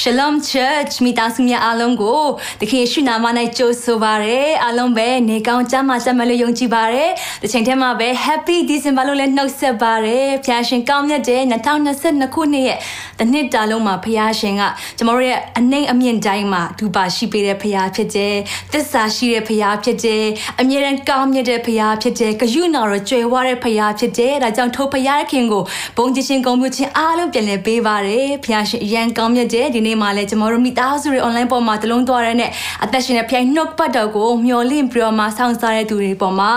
Shalom Church မိသားစုများအားလုံးကိုတခင်ရှုနာမ၌ကြိုဆိုပါရစေအားလုံးပဲနေကောင်းကြမ်းမှကြမ်းမလို့ယုံကြည်ပါရစေတစ်ချိန်တည်းမှာပဲ Happy December လို့လည်းနှုတ်ဆက်ပါရစေဖျာရှင်ကောင်းမြတ်တဲ့2022ခုနှစ်ရဲ့တစ်နှစ်တာလုံးမှာဖျာရှင်ကကျမတို့ရဲ့အနှိမ်အမြင့်တိုင်းမှာဒူပါရှိပေးတဲ့ဖျာဖြစ်တဲ့သစ္စာရှိတဲ့ဖျာဖြစ်တဲ့အမြဲတမ်းကောင်းမြတ်တဲ့ဖျာဖြစ်တဲ့ဂယုဏတော်ကြွယ်ဝတဲ့ဖျာဖြစ်တဲ့ဒါကြောင့်ထိုဖျာခင်ကိုဘုန်းကြီးရှင်ဂုဏ်ပြုခြင်းအားလုံးပြန်လည်ပေးပါရစေဖျာရှင်အရန်ကောင်းမြတ်တဲ့ဒီနေ့မှာလည်းကျမတို့မိသားစုတွေ online ပေါ်မှာတလုံးသွားရတဲ့အသက်ရှင်တဲ့ဖျိုင်နှုတ်ပတ်တော်ကိုမျှော်လင့်ပြီးတော့မှစောင့်စားတဲ့သူတွေပေါ်မှာ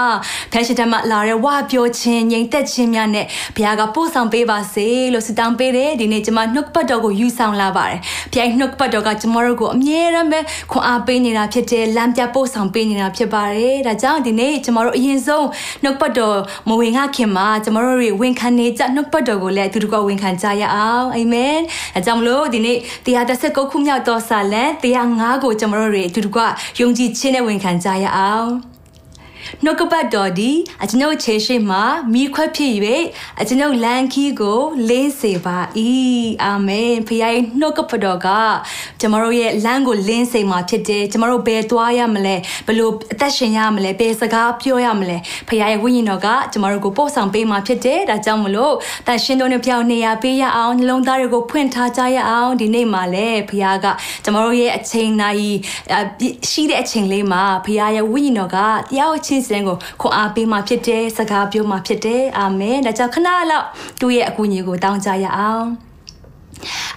ဖျိုင်ရှင်တမလာတဲ့ဝါပြောခြင်းငြိမ်သက်ခြင်းများနဲ့ဘုရားကပို့ဆောင်ပေးပါစေလို့ဆုတောင်းပေးတယ်ဒီနေ့ကျမနှုတ်ပတ်တော်ကိုယူဆောင်လာပါတယ်ဖျိုင်နှုတ်ပတ်တော်ကကျမတို့ကိုအမြဲတမ်းပဲခွန်အားပေးနေတာဖြစ်တယ်လမ်းပြပို့ဆောင်ပေးနေတာဖြစ်ပါတယ်ဒါကြောင့်ဒီနေ့ကျမတို့အရင်ဆုံးနှုတ်ပတ်တော်မဝင်ငါခင်မှာကျမတို့တွေဝန်ခံနေကြနှုတ်ပတ်တော်ကိုလည်းအတူတူကဝန်ခံကြရအောင်အာမင်အဲကြောင့်မလို့ဒီနေ့တရား19ခုမြောက်သောစာလံ105ကိုကျွန်တော်တို့တွေအတူတူကယုံကြည်ခြင်းနဲ့ဝန်ခံကြရအောင် နှုတ်ကပတ်တော်ဒီအကျွန်ုပ်ခြေရှိမှမိခွက်ဖြစ်၍အကျွန်ုပ်လမ်းခီးကိုလင်းစေပါ၏အာမင်ဖခင်ရဲ့နှုတ်ကပတ်တော်ကကျွန်တော်တို့ရဲ့လမ်းကိုလင်းစေမှာဖြစ်တယ်ကျွန်တော်တို့ဘယ်သွားရမလဲဘယ်လိုအသက်ရှင်ရမလဲဘယ်စကားပြောရမလဲဖခင်ရဲ့ဝိညာဉ်တော်ကကျွန်တော်တို့ကိုပို့ဆောင်ပေးမှာဖြစ်တယ်ဒါကြောင့်မလို့တန်ရှင်တို့နဲ့ပြောင်းနေရပေးရအောင်နှလုံးသားတွေကိုဖွင့်ထားကြရအောင်ဒီနေ့မှာလည်းဖခင်ကကျွန်တော်တို့ရဲ့အချိန်နိုင်ရှိတဲ့အချိန်လေးမှာဖခင်ရဲ့ဝိညာဉ်တော်ကတရားချင်းစင်ကိုခွန်အားပေးမှဖြစ်တယ်စကားပြောမှဖြစ်တယ်အာမင်ဒါကြောင့်ခဏလောက်သူ့ရဲ့အကူအညီကိုတောင်းကြရအောင်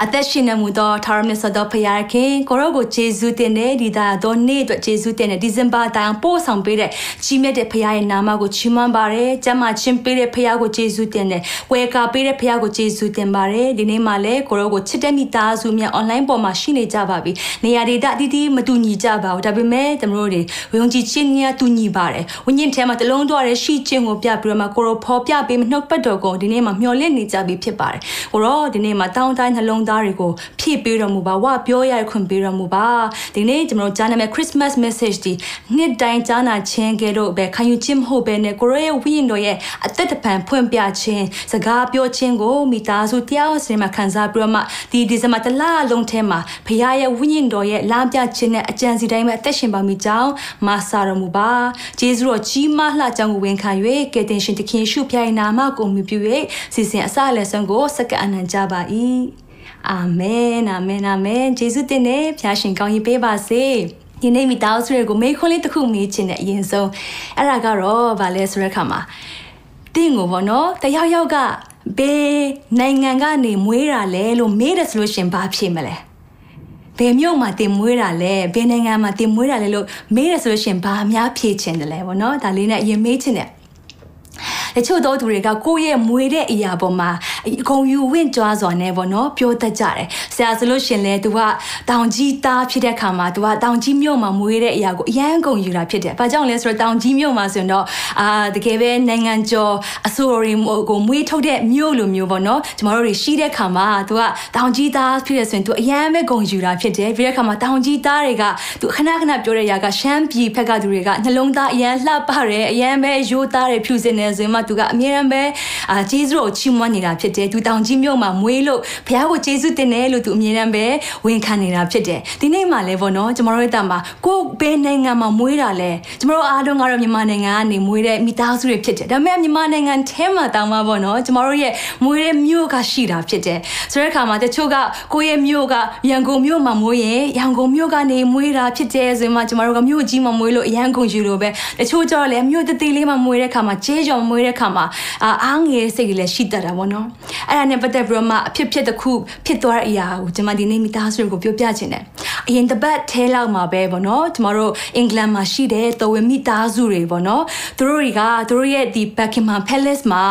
အသက်ရှင်နေမှုသောထာဝရမြတ်စွာသောဘုရားခင်ကိုရောကိုယေရှုတင်တဲ့ဒီသားတော်နေ့အတွက်ယေရှုတင်တဲ့ဒီဇင်ဘာတိုင်ပို့ဆောင်ပေးတဲ့ကြီးမြတ်တဲ့ဘုရားရဲ့နာမကိုချီးမွမ်းပါတယ်။ကျမ်းမာခြင်းပေးတဲ့ဘုရားကိုယေရှုတင်တဲ့ဝေကာပေးတဲ့ဘုရားကိုယေရှုတင်ပါတယ်။ဒီနေ့မှလည်းကိုရောကိုချစ်တဲ့မိသားစုများ online ပေါ်မှာရှိနေကြပါပြီ။နေရာဒေသအသီးသီးမတူညီကြပါဘူး။ဒါပေမဲ့ကျွန်တော်တို့တွေဝယုံကြည်ခြင်းများတူညီပါတယ်။ဝိညာဉ်ထဲမှာတလုံးသွားတဲ့ရှိခြင်းကိုပြပြီးတော့မှကိုရောဖော်ပြပေးမနှုတ်ပတ်တော်ကိုဒီနေ့မှမျှော်လင့်နေကြပြီဖြစ်ပါတယ်။ကိုရောဒီနေ့မှတောင်းတနှလုံးသားတွေကိုဖြည့်ပေးတော်မူပါဝပြောရခွင့်ပေးတော်မူပါဒီနေ့ကျွန်တော်ကြားနာမယ့် Christmas message ဒီနှစ်တိုင်းကြားနာခြင်းကဲတော့ပဲခံယူခြင်းမဟုတ်ပဲနဲ့ကိုရောရဲ့ဝိညာဉ်တော်ရဲ့အသက်တပံဖွင့်ပြခြင်းစကားပြောခြင်းကိုမိသားစုတရားစင်မှာခံစားပြီးတော့မှဒီဒီဇင်ဘာတလလုံးထဲမှာဖခင်ရဲ့ဝိညာဉ်တော်ရဲ့လာပြခြင်းနဲ့အကြံစီတိုင်းမှာအသက်ရှင်ပါမိကြောင်းမဆာတော်မူပါဂျေဇုတော်ကြီးမားလှကြောင်းကိုဝန်ခံ၍ကယ်တင်ရှင်သခင်ရှုဖျား၏နာမကိုမြှုပ်ပြု၍စီစဉ်အစအလယ်ဆုံးကိုစက္ကအနံကြပါ၏ အာမင်အာမင်အာမင်ယေရှုတင်နဲ့ဖျားရှင်ကောင်းကြီးပေးပါစေဒီနေ့မိသားစုတွေကိုမေးခွန်းလေးတစ်ခုမေးချင်တဲ့အရင်ဆုံးအဲ့ဒါကတော့ဗာလဲဆိုတဲ့အခါမှာတင့်ကိုပေါ့နော်တယောက်ယောက်ကဘယ်နိုင်ငံကနေမွေးတာလဲလို့မေးတယ်ဆိုလို့ရှင်ဘာဖြစ်မလဲဘယ်မြို့မှာတင်မွေးတာလဲဘယ်နိုင်ငံမှာတင်မွေးတာလဲလို့မေးတယ်ဆိုလို့ရှင်ဘာများဖြေချင်တယ်လဲပေါ့နော်ဒါလေးနဲ့အရင်မေးချင်တယ် တချို့သောသူတွေကကိုယ့်ရဲ့မွေတဲ့အရာပေါ်မှာအကုန်ယူဝင့်ကြွားစွာနဲ့ပေါ့နော်ပြောတတ်ကြတယ်ဆရာဆိုလို့ရှင်လဲ तू ကတောင်ကြီးသားဖြစ်တဲ့ခါမှာ तू ကတောင်ကြီးမြို့မှာမွေတဲ့အရာကိုအရန်ကုန်ယူတာဖြစ်တယ်ဘာကြောင့်လဲဆိုတော့တောင်ကြီးမြို့မှာဆိုရင်တော့အာတကယ်ပဲနိုင်ငံကျော်အဆိုရီကိုမွေးထုတ်တဲ့မြို့လိုမျိုးပေါ့နော်ကျမတို့တွေရှိတဲ့ခါမှာ तू ကတောင်ကြီးသားဖြစ်ရဆိုရင် तू အရန်ပဲကုန်ယူတာဖြစ်တယ်ပြီးတဲ့ခါမှာတောင်ကြီးသားတွေက तू ခဏခဏပြောတဲ့အရာကရှမ်းပြည်ဖက်ကသူတွေကနှလုံးသားအရန်လှပတယ်အရန်ပဲရိုးသားတယ်ဖြူစင်တယ်ဆိုရင်မှ သူကအမြဲတမ်းပဲအာဂျေဇုကိုချီးမွမ်းနေတာဖြစ်တယ်သူတောင်ကြီးမြို့မှာမွေးလို့ဘုရားကိုဂျေဇုတင်တယ်လို့သူအမြဲတမ်းပဲဝန်ခံနေတာဖြစ်တယ်ဒီနေ့မှလည်းပေါ့နော်ကျမတို့ရဲ့တာမှာကိုဘယ်နိုင်ငံမှာမွေးတာလဲကျမတို့အားလုံးကတော့မြန်မာနိုင်ငံကနေမွေးတဲ့မိသားစုတွေဖြစ်တယ်ဒါပေမဲ့မြန်မာနိုင်ငံထဲမှာတောင်မှပေါ့နော်ကျမတို့ရဲ့မွေးတဲ့မြို့ကရှိတာဖြစ်တယ်ဆိုတဲ့အခါမှာတချို့ကကိုရဲ့မြို့ကရန်ကုန်မြို့မှာမွေးရင်ရန်ကုန်မြို့ကနေမွေးတာဖြစ်တယ်ဆိုမှကျမတို့ကမြို့ကြီးမှာမွေးလို့အရန်ကုန်ယူလို့ပဲတချို့ကျတော့လည်းမြို့တတိလေးမှာမွေးတဲ့အခါမှာကျေးကျော်မွေးတဲ့အခါမှာအာအားငယ်စိတ်ကလေးရှိတတ်တာပေါ့နော်အဲ့ဒါနဲ့ပတ်သက်ပြီးတော့မှအဖြစ်ဖြစ်တစ်ခုဖြစ်သွားတဲ့အရာကိုကျွန်မဒီနေ့မိသားစုကိုပြောပြချင်တယ်အရင်တစ်ပတ်ထဲလောက်မှာပဲပေါ့နော်ကျမတို့အင်္ဂလန်မှာရှိတဲ့တော်ဝင်မိသားစုတွေပေါ့နော်သူတို့တွေကသူတို့ရဲ့ဒီ Buckingham Palace မှာ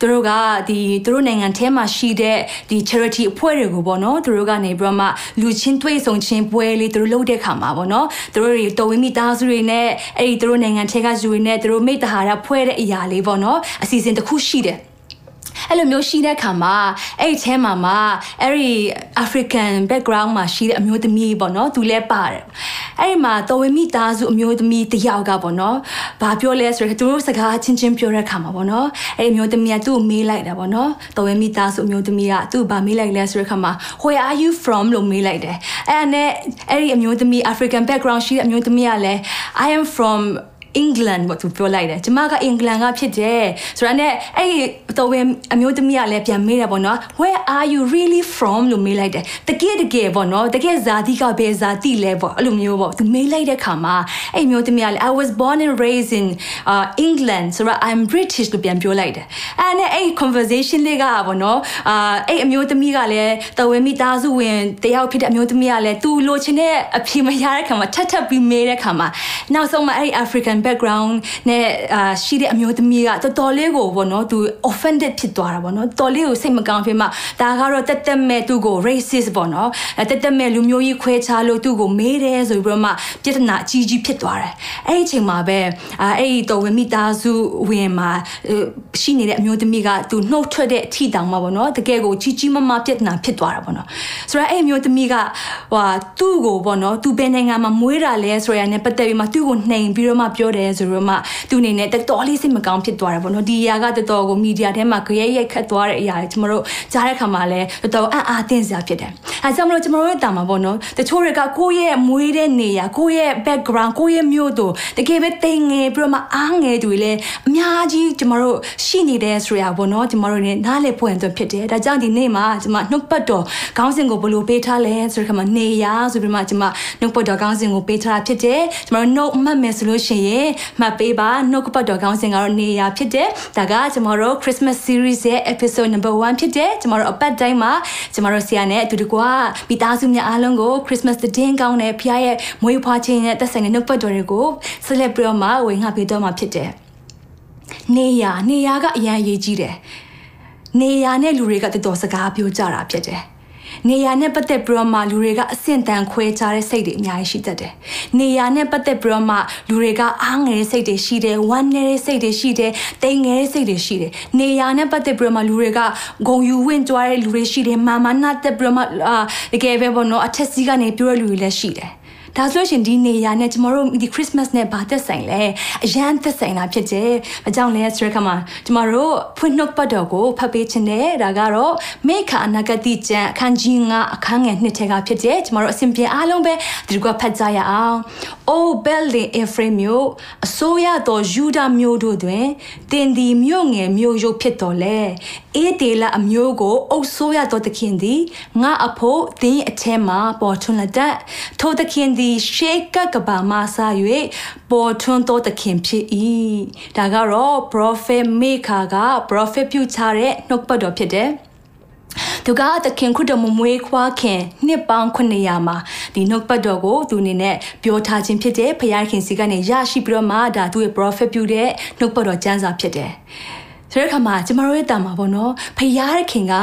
သူတို့ကဒီသူတို့နိုင်ငံထဲမှာရှိတဲ့ဒီ charity အဖွဲ့တွေကိုပေါ့နော်သူတို့ကနေပြီးတော့မှလူချင်းတွေ့ဆုံချင်းပွဲလေးသူတို့လုပ်တဲ့ခါမှာပေါ့နော်သူတို့တွေတော်ဝင်မိသားစုတွေနဲ့အဲ့ဒီသူတို့နိုင်ငံထဲကလူတွေနဲ့သူတို့မိတ္တဟာရဖွဲ့တဲ့အရာလေးပေါ့နော်အစီအစဉ်တစ်ခုရှိတယ်အဲ့လိုမျိုးရှိတဲ့ခါမှာအဲ့ဒီထဲမှာမှာအဲ့ဒီ African background မှာရှိတဲ့အမျိုးသမီးပေါ့နော်သူလည်းပါတယ်အဲ့ဒီမှာတော်ဝင်မိသားစုအမျိုးသမီးတယောက်ကပေါ့နော်ဘာပြောလဲဆိုတော့သူတို့စကားချင်းချင်းပြောတဲ့ခါမှာပေါ့နော်အဲ့ဒီမျိုးသမီးကသူ့ကိုမေးလိုက်တာပေါ့နော်တော်ဝင်မိသားစုအမျိုးသမီးကသူ့ဘာမေးလိုက်လဲဆိုတဲ့ခါမှာ where are you from လို့မေးလိုက်တယ်အဲ့ဒါနဲ့အဲ့ဒီအမျိုးသမီး African background ရှိတဲ့အမျိုးသမီးကလည်း I am from England ဘာသူပြောလိုက်တယ်ကျမကအင်္ဂလန်ကဖြစ်တယ်ဆိုတော့ ਨੇ အဲ့ဒီတော်ဝင်အမျိုးသမီးကလည်းပြန်မေးတယ်ပေါ့နော် where are you really from လို့မေးလိုက်တယ်တကယ်တကယ်ပေါ့နော်တကယ်ဇာတိကဘယ်ဇာတိလဲပေါ့အဲ့လိုမျိုးပေါ့သူမေးလိုက်တဲ့ခါမှာအဲ့မျိုးသမီးကလည်း I was born and raised in uh, England ဆိုတော့ I'm British လို့ပြန်ပြောလိုက်တယ်အဲ့နဲ့အဲ့ conversation လေးကပေါ့နော်အာအဲ့အမျိုးသမီးကလည်းတော်ဝင်မိသားစုဝင်တယောက်ဖြစ်တဲ့အမျိုးသမီးကလည်းသူလိုချင်တဲ့အဖြေမရတဲ့ခါမှာထပ်ထပ်ပြီးမေးတဲ့ခါမှာနောက်ဆုံးမှာအဲ့ African background နဲ့အာရှိတဲ့အမျိုးသမီးကတော်တော်လေးကိုပေါ့နော်သူ offended ဖြစ်သွားတာပေါ့နော်တော်လေးကိုစိတ်မကောင်းဖြစ်မှဒါကတော့တက်တက်မဲ့သူ့ကို racist ပေါ့နော်တက်တက်မဲ့လူမျိုးကြီးခွဲခြားလို့သူ့ကိုမေးတယ်ဆိုပြီးတော့မှပြဿနာအကြီးကြီးဖြစ်သွားတယ်အဲ့ဒီအချိန်မှာပဲအာအဲ့ဒီတော်ဝင်မိသားစုဝင်မှာရှိနေတဲ့အမျိုးသမီးကသူနှုတ်ထွက်တဲ့အထီတောင်မှာပေါ့နော်တကယ်ကိုကြီးကြီးမားမားပြဿနာဖြစ်သွားတာပေါ့နော်ဆိုတော့အဲ့အမျိုးသမီးကဟိုသူ့ကိုပေါ့နော်သူဘယ်နိုင်ငံမှာမွေးတာလဲဆိုရတဲ့ပတ်သက်ပြီးမှသူ့ကိုနှိမ်ပြီးတော့မှပြောတယ်ဆိုတော့မှသူအနေနဲ့တော်တော်လေးစိတ်မကောင်းဖြစ်သွားတယ်ပေါ့နော်ဒီအရာကတော်တော်ကိုမီဒီယာထဲမှာကြရဲရိုက်ခတ်သွားတဲ့အရာတွေကျွန်တော်တို့ကြားတဲ့ခါမှာလည်းတော်တော်အံ့အားသင့်စရာဖြစ်တယ်အဲကြောင့်မလို့ကျွန်တော်တို့ရဲ့တာမှာပေါ့နော်တချို့တွေကကိုယ့်ရဲ့မွေးတဲ့နေရာကိုယ့်ရဲ့ background ကိုယ့်ရဲ့မြို့တို့တကယ်ပဲတိမ်ငယ်ပြီးတော့မှအားငယ်တွေလည်းအများကြီးကျွန်တော်တို့ရှိနေတယ်ဆိုရပါပေါ့နော်ကျွန်တော်တို့ねနားလေဖွင့်သွင်းဖြစ်တယ်ဒါကြောင့်ဒီနေ့မှာကျွန်မနှုတ်ပတ်တော်ခေါင်းစဉ်ကိုဘယ်လိုပေးထားလဲဆိုတဲ့ခါမှာနေရာဆိုပြီးမှကျွန်မနှုတ်ပတ်တော်ခေါင်းစဉ်ကိုပေးထားတာဖြစ်တယ်ကျွန်တော်တို့နှုတ်မှတ်မယ်ဆိုလို့ရှိရင်မှတ်ပေးပါနှုတ်ပတ်တော်ခေါင်းစဉ်ကတော့နေရာဖြစ်တယ်ဒါကကျွန်တော်တို့ Christmas series ရဲ့ episode number 1ဖြစ်တယ်ကျွန်တော်တို့အပတ်တိုင်းမှာကျွန်တော်တို့ဆရာနဲ့အတူတကွမိသားစုများအားလုံးကို Christmas သတင်းကောင်းတဲ့ဖခင်ရဲ့မွေးဖွားခြင်းနဲ့သက်ဆိုင်တဲ့နှုတ်ပတ်တော်တွေကိုဆက်လက်ပြီးတော့မှဝင်ငှပေးတော့မှာဖြစ်တယ်နေရာနေရာကအရန်အရေးကြီးတယ်နေရာနဲ့လူတွေကတော်တော်စကားပြောကြတာဖြစ်တယ် နေရာနဲ့ပတ်သက်ပြီးတော့မှလူတွေကအဆင့်တန်းခွဲခြားတဲ့စိတ်တွေအများကြီးရှိတတ်တယ်။နေရာနဲ့ပတ်သက်ပြီးတော့မှလူတွေကအားငယ်တဲ့စိတ်တွေရှိတယ်၊ဝမ်းနည်းတဲ့စိတ်တွေရှိတယ်၊တိမ်ငယ်တဲ့စိတ်တွေရှိတယ်။နေရာနဲ့ပတ်သက်ပြီးတော့မှလူတွေကဂုံယူဝင့်ကြွားတဲ့လူတွေရှိတယ်၊မာမနာတက်ပြီးတော့မှတကယ်ပဲပေါ့နော်အထက်စီးကနေပြောတဲ့လူတွေလည်းရှိတယ်။ ဒါဆိုရှင်ဒီနေရာနဲ့ကျမတို့ဒီ Christmas နဲ့ဘာသက်ဆိုင်လဲအရန်သက်ဆိုင်တာဖြစ်တယ်။အကြောင်းလဲဆိုရခါမှာကျမတို့ဖွင့်နှုတ်ပတ်တော်ကိုဖတ်ပေးခြင်းနဲ့ဒါကတော့မိခအနာဂတိကျမ်းအခန်းကြီး9အခန်းငယ်2ထဲကဖြစ်တယ်။ကျမတို့အစဉ်ပြေအားလုံးပဲဒီကဖတ်ကြရအောင်။ Oh Bethlehem Ephraim မြို့အစိုးရတော်ယူဒာမြို့တို့တွင်တင်ဒီမြို့ငယ်မြို့ရုပ်ဖြစ်တော်လဲ။အေဒေလအမျိုးကိုအုပ်ဆိုးရတော်သခင်သည်ငါအဖို့တင်းအထဲမှာပေါ်ထွန်းလက်တထိုသခင်သည်ရှေးကကဘာမဆာ၍ပေါ်ထွန်းတော်သခင်ဖြစ်၏ဒါကတော့ prophet မေခါက prophet ပြုချတဲ့နှုတ်ပတ်တော်ဖြစ်တယ်သူကသခင်ခုတော်မမွေးခွားခင်နှစ်ပေါင်း900မှာဒီနှုတ်ပတ်တော်ကိုသူအနေနဲ့ပြောထားခြင်းဖြစ်တဲ့ဖခင်စီကနေရရှိပြီးတော့မှဒါသူရဲ့ prophet ပြုတဲ့နှုတ်ပတ်တော်ကျမ်းစာဖြစ်တယ်ဆိုတဲ့အခါမှာကျမတို့ရဲ့တာမှာပေါ့နော်ဖခင်က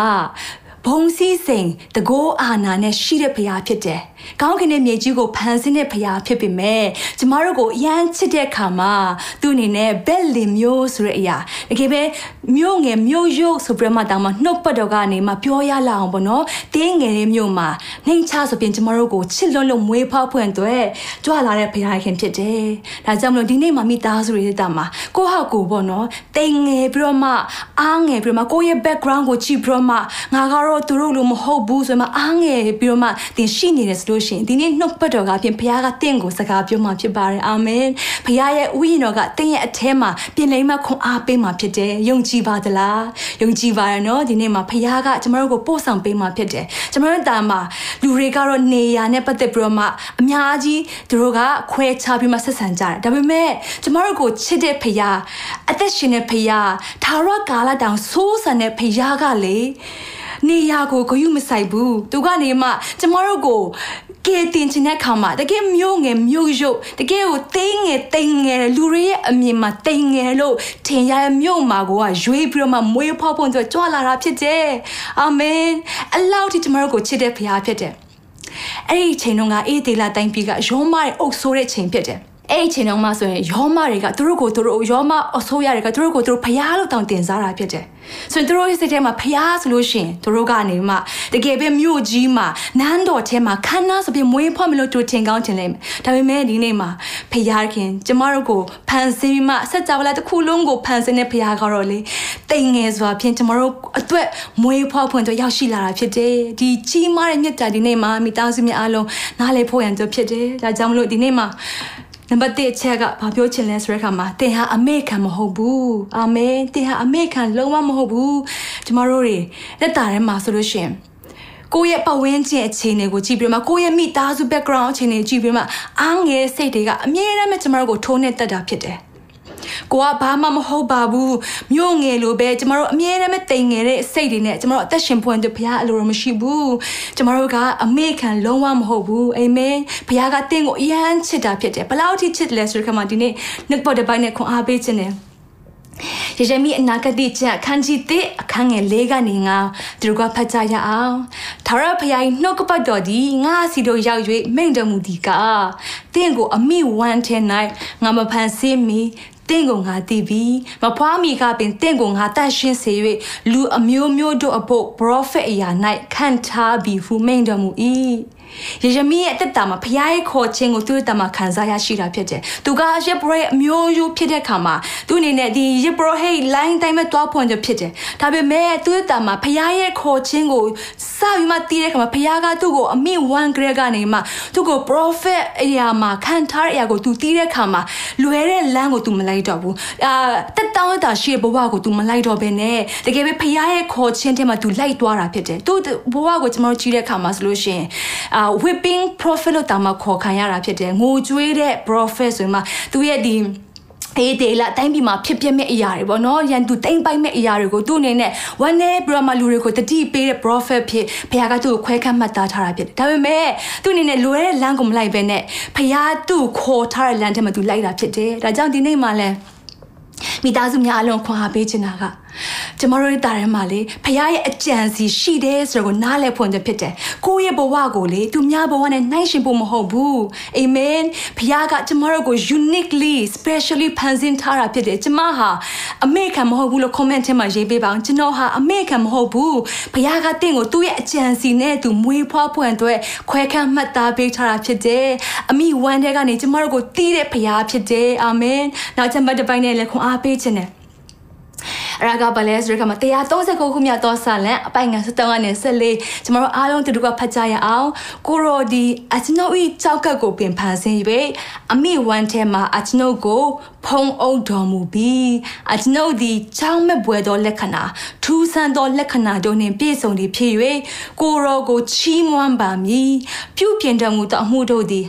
ဘုံစည်းစိမ်တကိုးအာနာနဲ့ရှိတဲ့ဖရားဖြစ်တယ်။ကောင်းကင်ရဲ့မြေကြီးကိုဖန်ဆင်းတဲ့ဖရားဖြစ်ပေမဲ့ကျမတို့ကိုအရန်ချစ်တဲ့အခါမှာသူ့အနေနဲ့ဘက်လင်မျိုးဆိုတဲ့အရာတကယ်ပဲမြို့ငယ်မြို့ရုပ်ဆိုပြီးမှတောင်မှနှုတ်ပတ်တော်ကနေမှပြောရလာအောင်ပေါ့နော်။တင်းငယ်တဲ့မြို့မှာနှိမ်ချဆိုပြင်ကျမတို့ကိုချစ်လွန်းလို့မွေးဖွားဖွင့်အတွက်ကြွလာတဲ့ဖရားခင်ဖြစ်တယ်။ဒါကြောင့်မလို့ဒီနေ့မှာမိသားစုတွေတာမှာကိုဟာကိုပေါ့နော်။တိမ်ငယ်ပြီးတော့မှအားငယ်ပြီးတော့မှကိုယ့်ရဲ့ background ကိုကြည့်ပြီးတော့မှငါကတော့တော့သူတို့လိုမဟုတ်ဘူးဆိုမှအားငယ်ပြီးတော့မှသင်ရှိနေတယ်ဆိုလို့ရှိရင်ဒီနေ့နှုတ်ပတ်တော်ကဖြင့်ဘုရားကတင့်ကိုစကားပြောမှဖြစ်ပါတယ်အာမင်ဘုရားရဲ့ဥယျာဉ်တော်ကတင့်ရဲ့အထဲမှာပြင်လိမ့်မှခွန်အားပေးမှဖြစ်တယ်ယုံကြည်ပါသလားယုံကြည်ပါရနော်ဒီနေ့မှာဘုရားကကျမတို့ကိုပို့ဆောင်ပေးမှဖြစ်တယ်ကျမတို့တာမှာလူတွေကတော့နေရာနဲ့ပတ်သက်ပြီးတော့မှအများကြီးသူတို့ကခွဲခြားပြီးမှဆက်ဆံကြတယ်ဒါပေမဲ့ကျမတို့ကိုချစ်တဲ့ဘုရားအသက်ရှင်တဲ့ဘုရားသာရကာလတောင်ဆိုးဆန်တဲ့ဘုရားကလေ နေရာကိုဂယုမဆိုင်ဘူးသူကနေမှကျမတို့ကိုကဲတင်ချင်တဲ့ခါမှာတကယ်မျိုးငယ်မျိုးရုပ်တကယ်ကိုတိမ်ငယ်တိမ်ငယ်လူတွေရဲ့အမြင်မှာတိမ်ငယ်လို့ထင်ရတဲ့မြို့မှာကိုကရွေးပြီးတော့မှမွေးဖောက်ဖို့အတွက်ကြွလာတာဖြစ်တယ်အာမင်အလောက်ထိကျမတို့ကိုချစ်တဲ့ဖခင်ဖြစ်တယ်အဲ့ဒီချိန်တုန်းကအေးဒေလာတိုင်းပြည်ကရောမရဲ့အုပ်ဆိုးတဲ့ချိန်ဖြစ်တယ် အဲ့အချိန်တုန်းမှဆိုရင်ယောမတွေကသူတို့ကိုသူတို့ယောမအဆိုးရတွေကသူတို့ကိုသူတို့ဖျားလို့တောင်းတင်စားတာဖြစ်တယ်ဆိုရင်သူတို့ရဲ့စိတ်ထဲမှာဖျားဆိုလို့ရှိရင်သူတို့ကနေမှတကယ်ပဲမြို့ကြီးမှာနန်းတော်ထဲမှာခန်းနာဆိုပြီးမွေးဖွားမလို့သူထင်ကောင်းထင်လိမ့်မယ်ဒါပေမဲ့ဒီနေ့မှာဖျားခင်ကျမတို့ကိုဖန်ဆင်းပြီးမှဆက်ကြဝဠာတစ်ခုလုံးကိုဖန်ဆင်းတဲ့ဖျားကတော့လေတိမ်ငယ်စွာဖြင့်ကျမတို့အတွက်မွေးဖွားဖွင့်အတွက်ရောက်ရှိလာတာဖြစ်တယ်ဒီကြီးမားတဲ့မြတ်တာဒီနေ့မှာမိသားစုများအားလုံးနားလည်ဖို့ရန်အတွက်ဖြစ်တယ်ဒါကြောင့်မလို့ဒီနေ့မှာ နံပါတ်1အချက်ကဘာပြောချင်လဲဆိုတဲ့အခါမှာသင်ဟာအမေခံမဟုတ်ဘူးအာမင်သင်ဟာအမေခံလုံးဝမဟုတ်ဘူးကျမတို့တွေလက်တာထဲမှာဆိုလို့ရှိရင်ကိုယ့်ရဲ့ပတ်ဝန်းကျင်အခြေအနေကိုကြည့်ပြီးမှကိုယ့်ရဲ့မိသားစု background အခြေအနေကြည့်ပြီးမှအားငယ်စိတ်တွေကအမြဲတမ်းကျမတို့ကိုထိုးနှက်တတ်တာဖြစ်တယ် ကိုကဘာမှမဟုတ်ပါဘူးမြို့ငယ်လိုပဲကျမတို့အမြဲတမ်းတိမ်ငယ်တဲ့စိတ်တွေနဲ့ကျမတို့အသက်ရှင်ဖွင့်တဲ့ဘုရားအလိုတော်မရှိဘူးကျမတို့ကအမေခံလုံးဝမဟုတ်ဘူးအာမင်ဘုရားကတင့်ကိုအယမ်းချစ်တာဖြစ်တယ်ဘလောက်ထိချစ်တယ်လဲဆိုတဲ့ခါမှာဒီနေ့နှုတ်ပေါ်တစ်ပိုင်းနဲ့ခွန်အားပေးခြင်းတယ်ယေရမိအနာဂတိကျအခန်းကြီး1အခန်းငယ်၄ကနေငါသူတို့ကဖတ်ကြရအောင်။သာရဖယားနှုတ်ကပတ်တော်ဒီငါစီတို့ရောက်၍မိန့်တော်မူဒီကတင့်ကိုအမိဝမ်းထဲ၌ငါမဖန်ဆင်းမီ တင့်ကိုငါသိပြီမဖွားမီကပင်တင့်ကိုငါတတ်ရှင်းစေ၍လူအမျိုးမျိုးတို့အဖို့ prophet အရာ၌ခံထားပြီးဟုမိန်တော်မူ၏ ယေရမိရဲ့အသက်တာမှာဖခင်ရဲ့ခေါ်ခြင်းကိုသူ့အသက်မှာခံစားရရှိတာဖြစ်တယ်။သူကယေဘရရဲ့အမျိုးရိုးဖြစ်တဲ့ခါမှာသူအနေနဲ့ဒီယေဘရဟိတ် line တိုင်းမဲ့တွားဖွင့်တယ်ဖြစ်တယ်။ဒါပေမဲ့သူ့အသက်မှာဖခင်ရဲ့ခေါ်ခြင်းကိုစပြီးမှတီးတဲ့ခါမှာဖခင်ကသူ့ကိုအမိ1 grade ကနေမှသူ့ကို prophet အရာမှာခံထားတဲ့အရာကိုသူတီးတဲ့ခါမှာလွယ်တဲ့လမ်းကိုသူမလိုက်တော့ဘူး။အာတက်တောင်းတာရှိတဲ့ဘဝကိုသူမလိုက်တော့ဘဲနဲ့တကယ်ပဲဖခင်ရဲ့ခေါ်ခြင်းထဲမှာသူလိုက်သွားတာဖြစ်တယ်။သူ့ဘဝကိုကျွန်တော်ကြည့်တဲ့အခါမှာဆိုလို့ရှိရင်အာ whipping prophet လို့တောင်မှခေါ်ခံရတာဖြစ်တယ်ငိုကြွေးတဲ့ prophet ဆိုမှသူရဲ့ဒီအေးတေလာတိုင်းပြည်မှာဖြစ်ပျက်မဲ့အရာတွေပေါ့နော်ရန်သူတိမ့်ပိုက်မဲ့အရာတွေကိုသူ့အနေနဲ့ဝမ်းနဲ့ဘရမလူတွေကိုတတိပေးတဲ့ prophet ဖြစ်ဘုရားကသူ့ကိုခွဲခတ်မှတ်သားထားတာဖြစ်တယ်ဒါပေမဲ့သူ့အနေနဲ့လွယ်တဲ့လမ်းကိုမလိုက်ဘဲနဲ့ဘုရားသူ့ခေါ်ထားတဲ့လမ်းထဲမှာသူလိုက်တာဖြစ်တယ်ဒါကြောင့်ဒီနေ့မှလည်းမိသားစုများအလုံးခွန်အားပေးချင်တာက ကျမတို့ရဲ့တာထဲမှာလေဖခင်ရဲ့အကြံစီရှိတယ်ဆိုတော့နားလည်ဖွင့်တဲ့ဖြစ်တယ်ကိုယ့်ရဲ့ဘဝကိုလေသူများဘဝနဲ့နှိုင်းယှဉ်ဖို့မဟုတ်ဘူးအာမင်ဖခင်ကကျမတို့ကို uniquely specially ဖန်ဆင်းထားတာဖြစ်တယ်ကျမဟာအမေခံမဟုတ်ဘူးလို့ comment ထဲမှာရေးပေးပါအောင်ကျွန်တော်ဟာအမေခံမဟုတ်ဘူးဖခင်ကတင့်ကိုသူ့ရဲ့အကြံစီနဲ့သူမွေးဖွားဖွင့်အတွက်ခွဲခန့်မှတ်သားပေးထားတာဖြစ်တယ်အမိဝမ်းတဲ့ကနေကျမတို့ကိုတီးတဲ့ဖခင်ဖြစ်တယ်အာမင်နောက်ချက်မှတ်တစ်ပိုင်းနဲ့လည်းခွန်အားပေးခြင်းနဲ့ အရာကဘာလဲဆိုတဲ့အခါမှာ139ခုမြောက်သောစာလံအပိုင်ငါ73ကနေ14ကျမတို့အားလုံးတူတူကဖတ်ကြရအောင်ကိုရိုဒီအချနိုဤကြောက်ကတ်ကိုပင်ဖန်ဆင်း၍အမိဝမ်းထဲမှာအချနိုကိုဖုံအုပ်တော်မူပြီးအချနိုဒီချောင်းမဲ့ဘွယ်သောလက္ခဏာထူးဆန်းသောလက္ခဏာတို့နှင့်ပြည့်စုံသည်ဖြစ်၍ကိုရောကိုချီးမွမ်းပါမည်ပြုပြင်တော်မူသောအမှုတို့သည်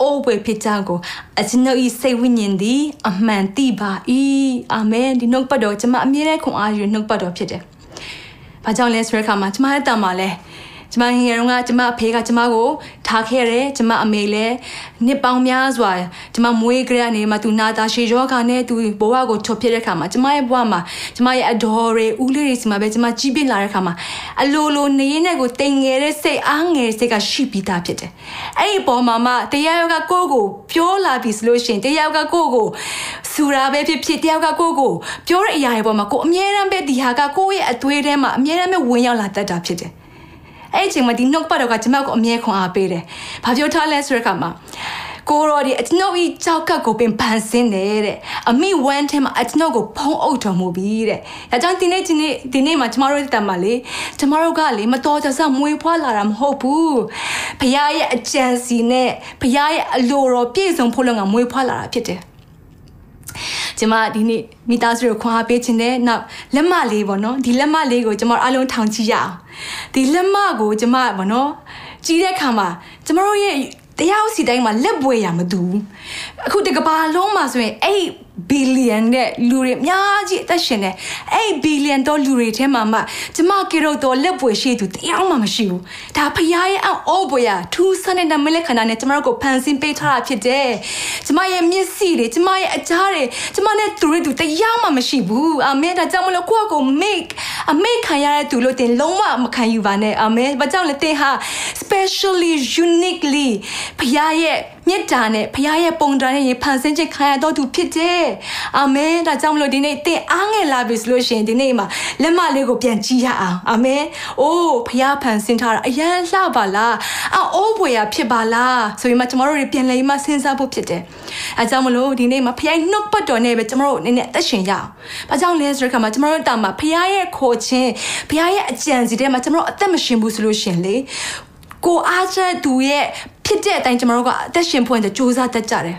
အိုးပွဲဖြစ်ကြကိုအကျွန်ုပ်ဤစိတ်ဝိညာဉ်သည်အမှန်သိပါ၏အာမင်ဒီနှုတ်ပတ်တော်ကျွန်မအမြဲတမ်းခွန်အားယူနှုတ်ပတ်တော်ဖြစ်တယ်။ဘာကြောင့်လဲဆိုတဲ့အခါမှာကျွန်မရဲ့တန်မှာလဲ ကျမငယ်တုန်းကကျမအဖေကကျမကိုထားခဲ့တယ်ကျမအမေလည်းနှစ်ပေါင်းများစွာကျမမွေးကြရနေမှာသူနာတာရှေယောဂါနဲ့သူဘဝကိုချွတ်ဖြစ်တဲ့ခါမှာကျမရဲ့ဘဝမှာကျမရဲ့အဒေါ်တွေဦးလေးတွေစီမှာပဲကျမကြီးပြင်းလာတဲ့ခါမှာအလိုလိုနေရင်းနဲ့ကိုတိမ်ငယ်တဲ့စိတ်အားငယ်စိတ်ကရှိပြီးသားဖြစ်တယ်အဲ့ဒီပေါ်မှာမှတရားယောဂကိုကိုပြောလာပြီဆိုလို့ရှိရင်တရားယောဂကိုကိုစူရာပဲဖြစ်ဖြစ်တရားယောဂကိုကိုပြောတဲ့အရာတွေပေါ်မှာကိုအမြဲတမ်းပဲဒီဟာကကိုယ့်ရဲ့အသွေးထဲမှာအမြဲတမ်းပဲဝင်ရောက်လာတတ်တာဖြစ်တယ် အဲ့အချိန်မှာဒီနှုတ်ပတ်တော်ကကျွန်မကိုအမြဲခွန်အားပေးတယ်။ဘာပြောထားလဲဆိုတဲ့အခါမှာကိုရောဒီအကျွန်ုပ်ဤကြောက်ကပ်ကိုပင်ပန်းစင်းတယ်တဲ့အမိဝမ်းထဲမှာအကျွန်ုပ်ကိုဖုံးအုပ်တော်မူပြီးတဲ့။ဒါကြောင့်ဒီနေ့ဒီနေ့ဒီနေ့မှာကျမတို့တက်မှာလေကျမတို့ကလေမတော်ကြဆမွေးဖွားလာတာမဟုတ်ဘူး။ဖခင်ရဲ့အကြံစီနဲ့ဖခင်ရဲ့အလိုတော်ပြည့်စုံဖို့လို့ငါမွေးဖွားလာတာဖြစ်တယ်။ ကျမဒီနေ့မိသားစုကိုခွန်အားပေးခြင်းနဲ့နောက်လက်မလေးပေါ့နော်ဒီလက်မလေးကိုကျမအားလုံးထောင်ကြည့်ရအောင်ဒီလက်မကိုကျမပေါ့နော်ကြီးတဲ့ခါမှာကျမတို့ရဲ့တရားစီတိုင်းမှာလက်ပွေရမတူဘူးအခုတကဘာလုံးမှာဆိုရင်အဲ့ ဘီလီယံတဲ့လူတွေအများကြီးအသက်ရှင်နေအဲ့ဘီလီယံတော့လူတွေထဲမှာမှကျမကေရုတ်တော့လက်ပွေရှိသူတရားမှမရှိဘူးဒါဖရားရဲ့အော်ဘွေရထူးဆန်းတဲ့နမလက်ခန္ဓာနဲ့ကျမတို့ကိုဖန်ဆင်းပေးထားတာဖြစ်တယ်ကျမရဲ့မျက်စိတွေကျမရဲ့အကြားတွေကျမနဲ့သူတွေသူတရားမှမရှိဘူးအာမင်ဒါကြောင့်မလို့ကိုယ့်ကို make အမေခံရတဲ့သူလို့တင်လုံးဝမခံယူပါနဲ့အာမင်ဘာကြောင့်လဲတင်ဟာ specially uniquely ဖရားရဲ့ မြစ်တာနဲ့ဖခင်ရဲ့ပုံတော်နဲ့ရေဖန်ဆင်းခြင်းခံရတော်သူဖြစ်တယ်အာမင်ဒါကြောင့်မလို့ဒီနေ့သင်အားငယ်လာပြီဆိုလို့ရှိရင်ဒီနေ့မှာလက်မလေးကိုပြန်ကြည့်ရအောင်အာမင်အိုးဖခင်ဖန်ဆင်းထားတာအရန်လှပါလားအိုးဘွေရဖြစ်ပါလားဆိုရင်မှကျမတို့တွေပြန်လဲမှစဉ်းစားဖို့ဖြစ်တယ်အဲကြောင့်မလို့ဒီနေ့မှာဖခင်နှုတ်ပတ်တော်နဲ့ပဲကျမတို့နည်းနည်းအသက်ရှင်ရအောင်ဘာကြောင့်လဲဆိုတော့ခါမှာကျမတို့တာမှာဖခင်ရဲ့ခေါ်ခြင်းဖခင်ရဲ့အကြံစီထဲမှာကျမတို့အသက်မရှင်ဘူးဆိုလို့ရှင်လေကိုအားချက်သူရဲ့ ဖြစ်တဲ့အတိုင်းကျမတို့ကအသက်ရှင်ဖို့အတွက်စူးစမ်းတတ်ကြတယ်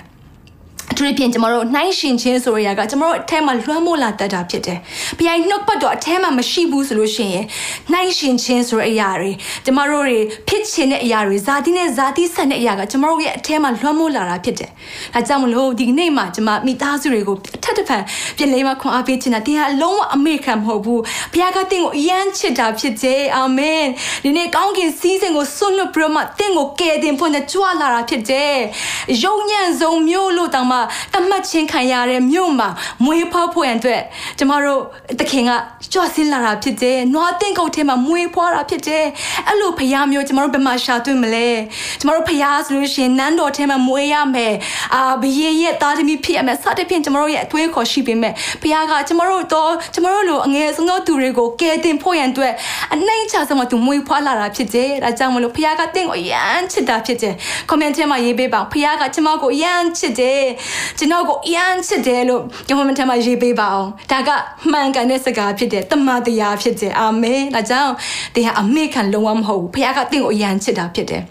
အထူးဖြင့်ကျမတို့နှိုင်းရှင်ခြင်းဆိုရတာကကျမတို့အထက်မှာလွှမ်းမိုးလာတတ်တာဖြစ်တယ်။ဘုရားနှုတ်ပတ်တော်အထက်မှာမရှိဘူးဆိုလို့ရှိရင်နှိုင်းရှင်ခြင်းဆိုတဲ့အရာတွေကျမတို့တွေဖြစ်ခြင်းတဲ့အရာတွေဇာတိနဲ့ဇာတိဆက်တဲ့အရာကကျမတို့ရဲ့အထက်မှာလွှမ်းမိုးလာတာဖြစ်တယ်။ဒါကြောင့်မလို့ဒီနေ့မှာကျမမိသားစုတွေကိုအထက်တစ်ဖန်ပြင်လေးမှာခွန်အားပေးခြင်းတာတင်ဟာအလုံးဝအမေခံမဟုတ်ဘူး။ဘုရားကတင့်ကိုအယမ်းချစ်တာဖြစ်တယ်။အာမင်။ဒီနေ့ကောင်းကင်စီးစဉ်ကိုဆွတ်လွတ်ပြီးတော့မှတင့်ကိုကယ်တင်ဖို့နဲ့ကြွလာတာဖြစ်တယ်။ယုံညံ့ဆုံးမျိုးလို့တောင်မှတတ်မှတ်ခြင်းခံရတဲ့မြို့မှာမွေးဖွားဖို့ရန်အတွက်ကျမတို့တခင်ကကြွဆင်းလာတာဖြစ်တယ်။နွားတင်ကုတ်ထဲမှာမွေးဖွားတာဖြစ်တယ်။အဲ့လိုဖရားမျိုးကျမတို့ဘယ်မှာရှာတွေ့မလဲ။ကျမတို့ဖရားဆိုလို့ရှိရင်နန်းတော်ထဲမှာမွေးရမယ်။အာဘယေရဲ့သားသမီးဖြစ်ရမယ်။စသဖြင့်ကျမတို့ရဲ့အသွေးခေါ်ရှိပေမဲ့ဖရားကကျမတို့တော့ကျမတို့လိုအငယ်ဆုံးသောသူတွေကိုကယ်တင်ဖို့ရန်အတွက်အနှိမ့်ချဆုံးမသူမွေးဖွားလာတာဖြစ်တယ်။ဒါကြောင့်မလို့ဖရားကတင့်ကိုရမ်းချစ်တာဖြစ်တယ်။ comment ထဲမှာရေးပေးပါ။ဖရားကကျမကိုရမ်းချစ်တယ်။ကျွန်တော်ကိုအရန်ချစ်တယ်လို့ဒီမထမှာရေးပေးပါအောင်ဒါကမှန်ကန်တဲ့စကားဖြစ်တယ်တမန်တရားဖြစ်တယ်အာမင်ဒါကြောင့်တရားအမေခံလုံးဝမဟုတ်ဘူးဖခင်ကတင့်ကိုအရန်ချစ်တာဖြစ်တယ်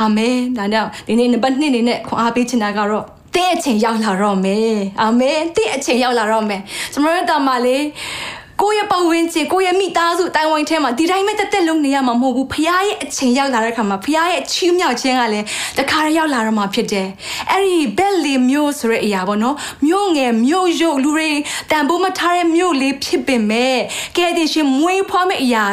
အာမင်ဒါကြောင့်ဒီနေ့နံပါတ်2နေနဲ့ခွန်အားပေးချင်တာကတော့တဲ့အချိန်ရောက်လာတော့မယ်အာမင်တဲ့အချိန်ရောက်လာတော့မယ်ကျွန်တော်တို့တာမလေး ကိုယ့်ရဲ့ပတ်ဝန်းကျင်ကိုယ့်ရဲ့မိသားစုတိုင်ဝမ်ထဲမှာဒီတိုင်းပဲတက်တက်လုံးနေရမှာမဟုတ်ဘူးဖခင်ရဲ့အချိန်ရောက်လာတဲ့ခါမှာဖခင်ရဲ့ချီးမြှောက်ခြင်းကလည်းတခါတည်းရောက်လာတော့မှာဖြစ်တယ်အဲ့ဒီဘက်လီမျိုးဆိုတဲ့အရာပေါ့နော်မျိုးငယ်မျိုးရုပ်လူတွေတန်ဖိုးမထားတဲ့မျိုးလေးဖြစ်ပင်မဲ့ကဲတင်ရှင်မွေးဖွားမဲ့အရာ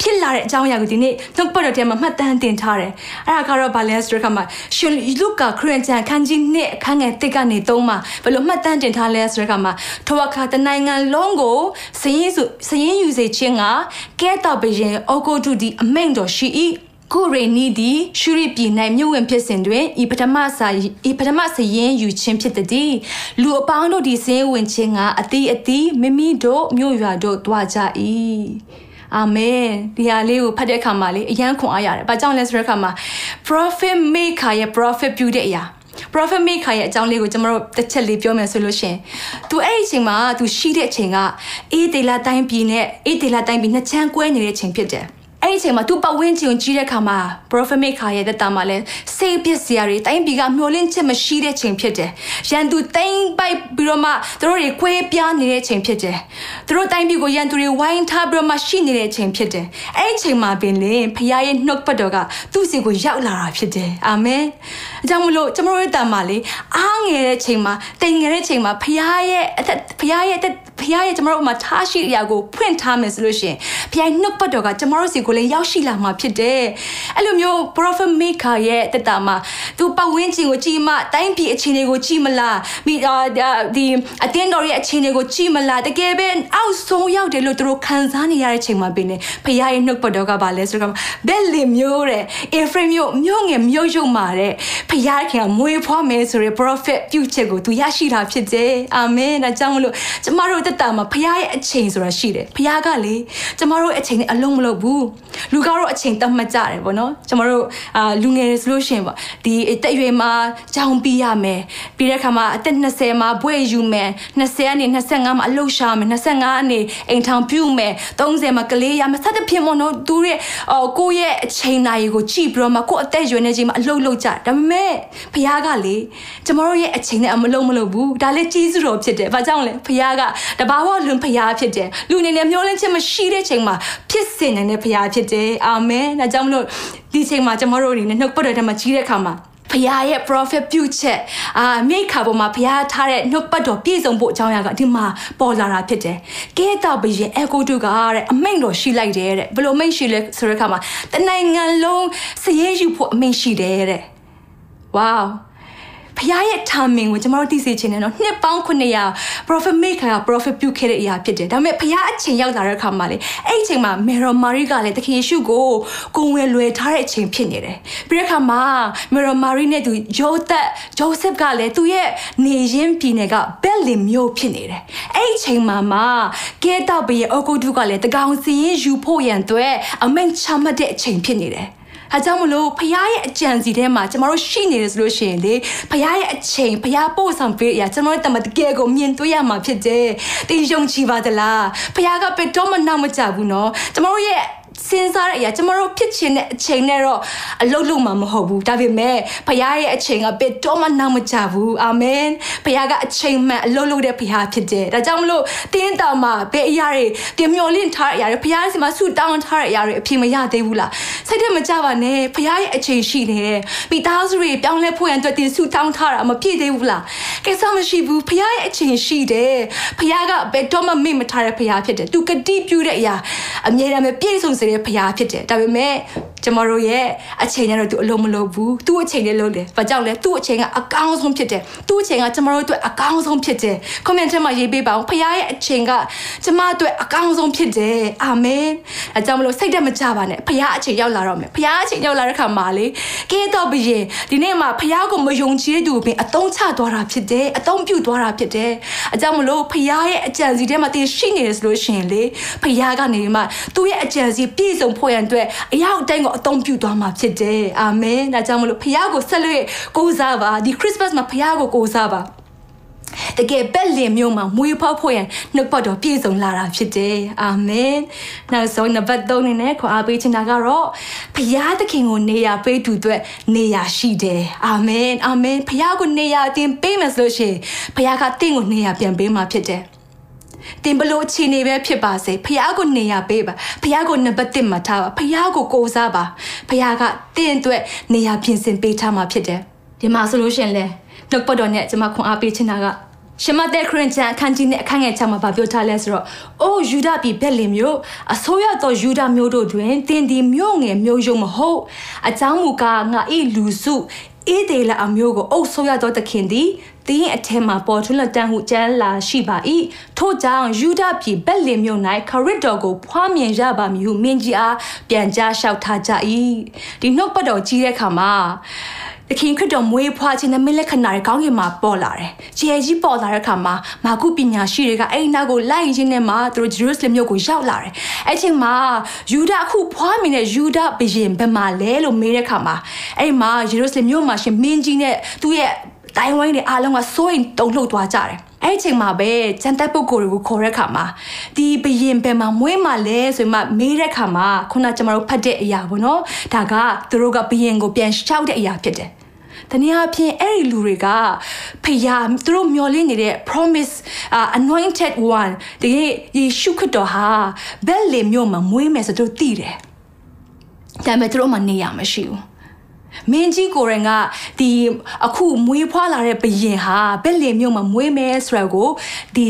ဖြစ်လာတဲ့အကြောင်းအရာကိုဒီနေ့နှုတ်ပတ်တော်ထဲမှာမှတ်တမ်းတင်ထားတယ်အဲ့ဒါကတော့ဘာလဲဆိုတဲ့ခါမှာရှင်လူကာခရစ်ယာန်ခန်းကြီးနှစ်အခန်းငယ်တစ်ကနေသုံးမှာဘယ်လိုမှတ်တမ်းတင်ထားလဲဆိုတဲ့ခါမှာထဝအခါတနိုင်ငံလုံးကိုစည်ရင်စုစရင်ယူစေခြင်းကကဲတော်ဘရင်အော်ကိုတုဒီအမိန်တော်ရှိ၏ကိုရေနီဒီရှုရိပြည်၌မြို့ဝင်ဖြစ်စဉ်တွင်ဤပထမစာဤပထမစရင်ယူခြင်းဖြစ်သည်လူအပေါင်းတို့ဒီစင်းဝင်ခြင်းကအတိအတိမိမိတို့မြို့ရွာတို့တွားကြ၏အာမင်ဒီဟာလေးကိုဖတ်တဲ့အခါမှာလေအယံခွန်အားရတယ်။ဘာကြောင့်လဲဆိုတဲ့အခါမှာ prophet maker ရဲ့ prophet ပြုတဲ့အရာ prophet maker ရဲ့အကြောင်းလေးကိုကျွန်တော်တို့တစ်ချက်လေးပြောမယ်ဆိုလို့ရှင်သူအဲ့ဒီအချိန်မှာသူရှိတဲ့အချိန်ကအေးဒေလာတိုင်းပြည်နဲ့အေးဒေလာတိုင်းပြည်နှစ်ချမ်းကွဲနေတဲ့အချိန်ဖြစ်တယ် အဲ့ဒီအချိန်မှာသူပတ်ဝန်းကျင်ကြီးတဲ့ခါမှာ prophet maker ရဲ့တက်တာမှာလဲစိတ်ပစ္စည်းတွေတိုင်းပြည်ကမျောလင့်ချက်မရှိတဲ့ချိန်ဖြစ်တယ်။ရန်သူတိုင်းပိုက်ပြီးတော့မှသူတို့တွေခွဲပြားနေတဲ့ချိန်ဖြစ်တယ်။သူတို့တိုင်းပြည်ကိုရန်သူတွေဝိုင်းထားပြီးတော့မှရှိနေတဲ့ချိန်ဖြစ်တယ်။အဲ့ဒီချိန်မှာပင်လေဖခင်ရဲ့နှုတ်ပတ်တော်ကသူ့စီကိုရောက်လာတာဖြစ်တယ်။အာမင်။အကြောင်းမလို့ကျွန်တော်တို့တာမှာလေအားငယ်တဲ့ချိန်မှာတိမ်ငယ်တဲ့ချိန်မှာဖခင်ရဲ့အသက်ဖခင်ရဲ့အသက်ဖခင်ရဲ့ကျွန်တော်တို့မှာထားရှိတဲ့အရာကိုဖွင့်ထားမယ်ဆိုလို့ရှိရင်ဖခင်နှုတ်ပတ်တော်ကကျွန်တော်တို့စီကိုလည်းရောက်ရှိလာမှာဖြစ်တယ်အဲ့လိုမျိုး prophet maker ရဲ့တက်တာမှာသူပတ်ဝန်းကျင်ကိုကြည့်မှတိုင်းပြည်အခြေအနေကိုကြည့်မလားမိဒီအတင်းတော်ရဲ့အခြေအနေကိုကြည့်မလားတကယ်ပဲအောက်ဆုံးရောက်တယ်လို့သူတို့ခံစားနေရတဲ့ချိန်မှာပင်လေဖခင်ရဲ့နှုတ်ပတ်တော်ကပါလဲဆိုတော့ဘက်လင်မျိုးတဲ့ Ephraim မျိုးမျိုးငယ်မျိုးရုပ်မာတဲ့ဖခင်ခင်မွေးဖွားမယ်ဆိုရယ် prophet ပြုချက်ကိုသူရရှိတာဖြစ်တယ်အာမင်ဒါကြောင့်မလို့ကျမတို့တက်တာမှာဖခင်ရဲ့အချိန်ဆိုတာရှိတယ်ဖခင်ကလေကျမတို့အချိန်နဲ့အလုံးမလုပ်ဘူးလူကတော့အချိန်တတ်မှတ်ကြတယ်ပေါ့နော်ကျမတို့အာလူငယ်တွေဆိုလို့ရှိရင်ပေါ့ဒီတက်ရွယ်မှာကြောင်ပြီးရမယ်ပြီးတဲ့အခါမှာအသက်20မှာဘွဲ့ယူမယ်20ကနေ25မှာအလုပ်ရှာမယ်25ကနေအိမ်ထောင်ပြုမယ်30မှာကလေးရမယ်စသဖြင့်ပေါ့နော်သူရဲ့အော်ကိုယ့်ရဲ့အချိန်နာရီကိုကြည့်ပြီးတော့မှကိုယ့်အသက်ရွယ်နေချိန်မှာအလုပ်လုပ်ကြဒါပေမဲ့ဖခင်ကလေကျမတို့ရဲ့အချိန်နဲ့အမလုံးမလုပ်ဘူးဒါလည်းကြီးစုတော်ဖြစ်တယ်ဘာကြောင့်လဲဖခင်ကတဘာဝလွန်ဖခင်ဖြစ်တယ်လူအနေနဲ့မျောလင့်ချက်မရှိတဲ့ချိန်မှာဖြစ်စင်နေတဲ့ဖခင်ဖြစ်တယ်အာမင်ဒါကြောင့်မလို့ဒီချိန်မှာကျမတို့အနေနဲ့နှုတ်ပတ်တော်ထဲမှာကြီးတဲ့အခါမှာဖခင်ရဲ့ prophet ပြုချက်အာမိခါပေါ်မှာဖခင်ထားတဲ့နှုတ်ပတ်တော်ပြည့်စုံဖို့အကြောင်းအရာကဒီမှာပေါ်လာတာဖြစ်တယ်။ကဲတော့ဘရင်အကိုတုကတဲ့အမိန့်တော်ရှိလိုက်တယ်တဲ့ဘယ်လိုမိန့်ရှိလဲဆိုတဲ့အခါမှာတနိုင်ငံလုံးစည်ရဲယူဖို့အမိန့်ရှိတယ်တဲ့။ wow ဖဖခင်ရဲ့ timing ကိုကျမတို့သိစေချင်တယ်နော်နှစ်ပေါင်း900 prophet make က prophet ပြုခဲ့တဲ့အရာဖြစ်တယ်ဒါပေမဲ့ဖခင်အချိန်ရောက်လာတဲ့အခါမှာလေအဲ့ဒီအချိန်မှာမေရော်မာရီကလည်းသခင်ယေရှုကိုကိုယ်ဝင်လွယ်ထားတဲ့အချိန်ဖြစ်နေတယ်ပြီးတဲ့အခါမှာမေရော်မာရီနဲ့သူဂျိုသက်ဂျိုဆက်ကလည်းသူရဲ့နေရင်းပြည်နယ်ကဘက်လင်မြို့ဖြစ်နေတယ်အဲ့ဒီအချိန်မှာမှာကဲတော့ဘရဲ့အကုတုကလည်းတကောင်စီရင်ယူဖို့ရန်အတွက်အမိန့်ချမှတ်တဲ့အချိန်ဖြစ်နေတယ်။ အဲကြောင့်မလို့ဖခင်ရဲ့အကြံစီထဲမှာကျမတို့ရှိနေတယ်ဆိုလို့ရှိရင်လေဖခင်ရဲ့အချိန်ဖခင်ပို့ဆောင်ပေးရကျမတို့တမတကယ်ကိုမြင်တွေ့ရမှာဖြစ်တယ်။တင်ယုံကြည်ပါသလား။ဖခင်ကပေတော့မနောက်မကြဘူးနော်။ကျမတို့ရဲ့ စဉ်းစားတဲ့အရာကျမတို့ဖြစ်ချင်တဲ့အချိန်နဲ့တော့အလုပ်လုပ်မှာမဟုတ်ဘူးဒါပေမဲ့ဖခင်ရဲ့အချိန်ကဘယ်တော့မှနောက်မကျဘူးအာမင်ဖခင်ကအချိန်မှန်အလုပ်လုပ်တဲ့ဖခင်ဖြစ်တယ်ဒါကြောင့်မလို့တင်းတောင်မှာဘယ်အရာတွေတင်မျောလင့်ထားတဲ့အရာတွေဖခင်စီမှာဆူတောင်းထားတဲ့အရာတွေအပြည့်မရသေးဘူးလားစိတ်ထဲမကြပါနဲ့ဖခင်ရဲ့အချိန်ရှိနေတယ်မိသားစုတွေပြောင်းလဲဖို့ရန်အတွက်တင်ဆူတောင်းထားတာမပြည့်သေးဘူးလားကိစ္စမရှိဘူးဖခင်ရဲ့အချိန်ရှိတယ်ဖခင်ကဘယ်တော့မှမေ့မထားတဲ့ဖခင်ဖြစ်တယ်သူကတိပြုတဲ့အရာအမြဲတမ်းပြည့်စုံစေတဲ့ဖရားဖြစ်တယ်ဒါပေမဲ့ ကျမတို့ရဲ့အချိန်နဲ့တော့သူအလုံးမလုံးဘူးသူ့အချိန်နဲ့လုံးတယ်ဘာကြောင့်လဲသူ့အချိန်ကအကောင်းဆုံးဖြစ်တယ်သူ့အချိန်ကကျမတို့အတွက်အကောင်းဆုံးဖြစ်တယ် comment ထဲမှာရေးပေးပါဦးဖရားရဲ့အချိန်ကကျမအတွက်အကောင်းဆုံးဖြစ်တယ်အာမင်အဲကြောင့်မလို့စိတ်တက်မကြပါနဲ့ဖရားအချိန်ရောက်လာတော့မယ်ဖရားအချိန်ရောက်လာတဲ့ခါမှာလေကဲတော့ဘယင်ဒီနေ့မှာဖရားကိုမယုံကြည်တဲ့သူပင်အတုံးချသွားတာဖြစ်တယ်အတုံးပြုတ်သွားတာဖြစ်တယ်အဲကြောင့်မလို့ဖရားရဲ့အကြံစီထဲမှာတင်ရှိနေတယ်ဆိုလို့ရှိရင်လေဖရားကနေမှသူ့ရဲ့အကြံစီပြည့်စုံဖို့ရန်အတွက်အရာအတိုင်းကိုအသုံးပြုသွားမှာဖြစ်တယ်အာမင်ဒါကြောင့်မလို့ဖခင်ကိုဆက်လက်ကိုးစားပါဒီခရစ်စမတ်မှာဖခင်ကိုကိုးစားပါတကယ်ပက်လင်မျိုးမှာမွေးဖောက်ဖို့ရန်နှုတ်ပတ်တော်ပြည့်စုံလာတာဖြစ်တယ်အာမင်နောက်ဆုံးနံပါတ်3နေနဲ့ခွန်အားပေးချင်တာကတော့ဖခင်သခင်ကိုနေရာပေးသူအတွက်နေရာရှိတယ်အာမင်အာမင်ဖခင်ကိုနေရာအတင်ပေးမယ်ဆိုလို့ရှိရင်ဖခင်ကတင့်ကိုနေရာပြန်ပေးမှာဖြစ်တယ် တင်ဘလို့အခြေအနေပဲဖြစ်ပါစေဖះကိုနေရပေးပါဖះကိုနံပါတ်1မှာထားပါဖះကိုကိုးစားပါဖះကတင့်အတွက်နေရပြင်ဆင်ပေးထားမှာဖြစ်တယ်ဒီမှာဆိုလို့ရှင်လဲနှုတ်ပတ်တော်နဲ့ကျွန်မခွန်အားပေးချင်တာကရှမတဲ့ခရင်ချန်အခန်းကြီးနဲ့အခန်းငယ်6မှာဗာပြောထားလဲဆိုတော့အိုးယူဒပြည်ဘက်လင်မျိုးအစိုးရသောယူဒမျိုးတို့တွင်တင်ဒီမျိုးငယ်မျိုးယုံမဟုတ်အကြောင်းမူကားငါဤလူစုအေးဒေလာအမျိုးကိုအုပ်ဆိုးရသောသခင်သည်တင်းအထက်မှာပေါ်ထွန်းလက်တန်းဟုကျမ်းလာရှိပါ၏ထို့ကြောင့်ယူဒပြည်ဘက်လင်မြို့၌ခရစ်တော်ကိုဖွားမြင်ရပါမည်ဟုမင်းကြီးအားပြန်ကြားလျှောက်ထားကြ၏ဒီနှုတ်ပတ်တော်ကြီးတဲ့အခါမှာသခင်ခရစ်တော်မွေးဖွားခြင်းနဲ့မင်းလက္ခဏာတွေကောင်းကင်မှာပေါ်လာတယ်။ဂျေကြီးပေါ်လာတဲ့အခါမှာမာကုပညာရှိတွေကအဲ့ဒီနောက်ကိုလိုက်ရင်းနဲ့မှသူတို့ဂျေရုဆလင်မြို့ကိုရောက်လာတယ်။အဲ့ချိန်မှာယူဒအခုဖွားမြင်တဲ့ယူဒဘုရင်ဘယ်မှာလဲလို့မေးတဲ့အခါမှာအဲ့မှာဂျေရုဆလင်မြို့မှာရှင်မင်းကြီးနဲ့သူ့ရဲ့ တိုင်းဝိုင်းတွေအားလုံးကစိုးရင်တုန်လှုပ်သွားကြတယ်အဲ့အချိန်မှာပဲစံတက်ပုဂ္ဂိုလ်တွေကိုခေါ်တဲ့ခါမှာဒီဘယင်ဘယ်မှာမွေးမှလဲဆိုမှမေးတဲ့ခါမှာခုနကျွန်တော်တို့ဖတ်တဲ့အရာပေါ့နော်ဒါကသူတို့ကဘယင်ကိုပြန်ရှောက်တဲ့အရာဖြစ်တယ်တနည်းအားဖြင့်အဲ့ဒီလူတွေကဖယားသူတို့မျှော်လင့်နေတဲ့ promise uh, anointed one တကယ်ယေရှုခရစ်တော်ဟာဘယ်လေမျိုးမှာမွေးမယ်ဆိုတော့သိတယ်ဒါပေမဲ့သူတို့မှနေရမရှိဘူး မင်းကြီးကိုရင်ကဒီအခုမွေးဖွားလာတဲ့ဘရင်ဟာဘက်လင်မြို့မှာမွေးမယ်ဆိုတော့ကိုဒီ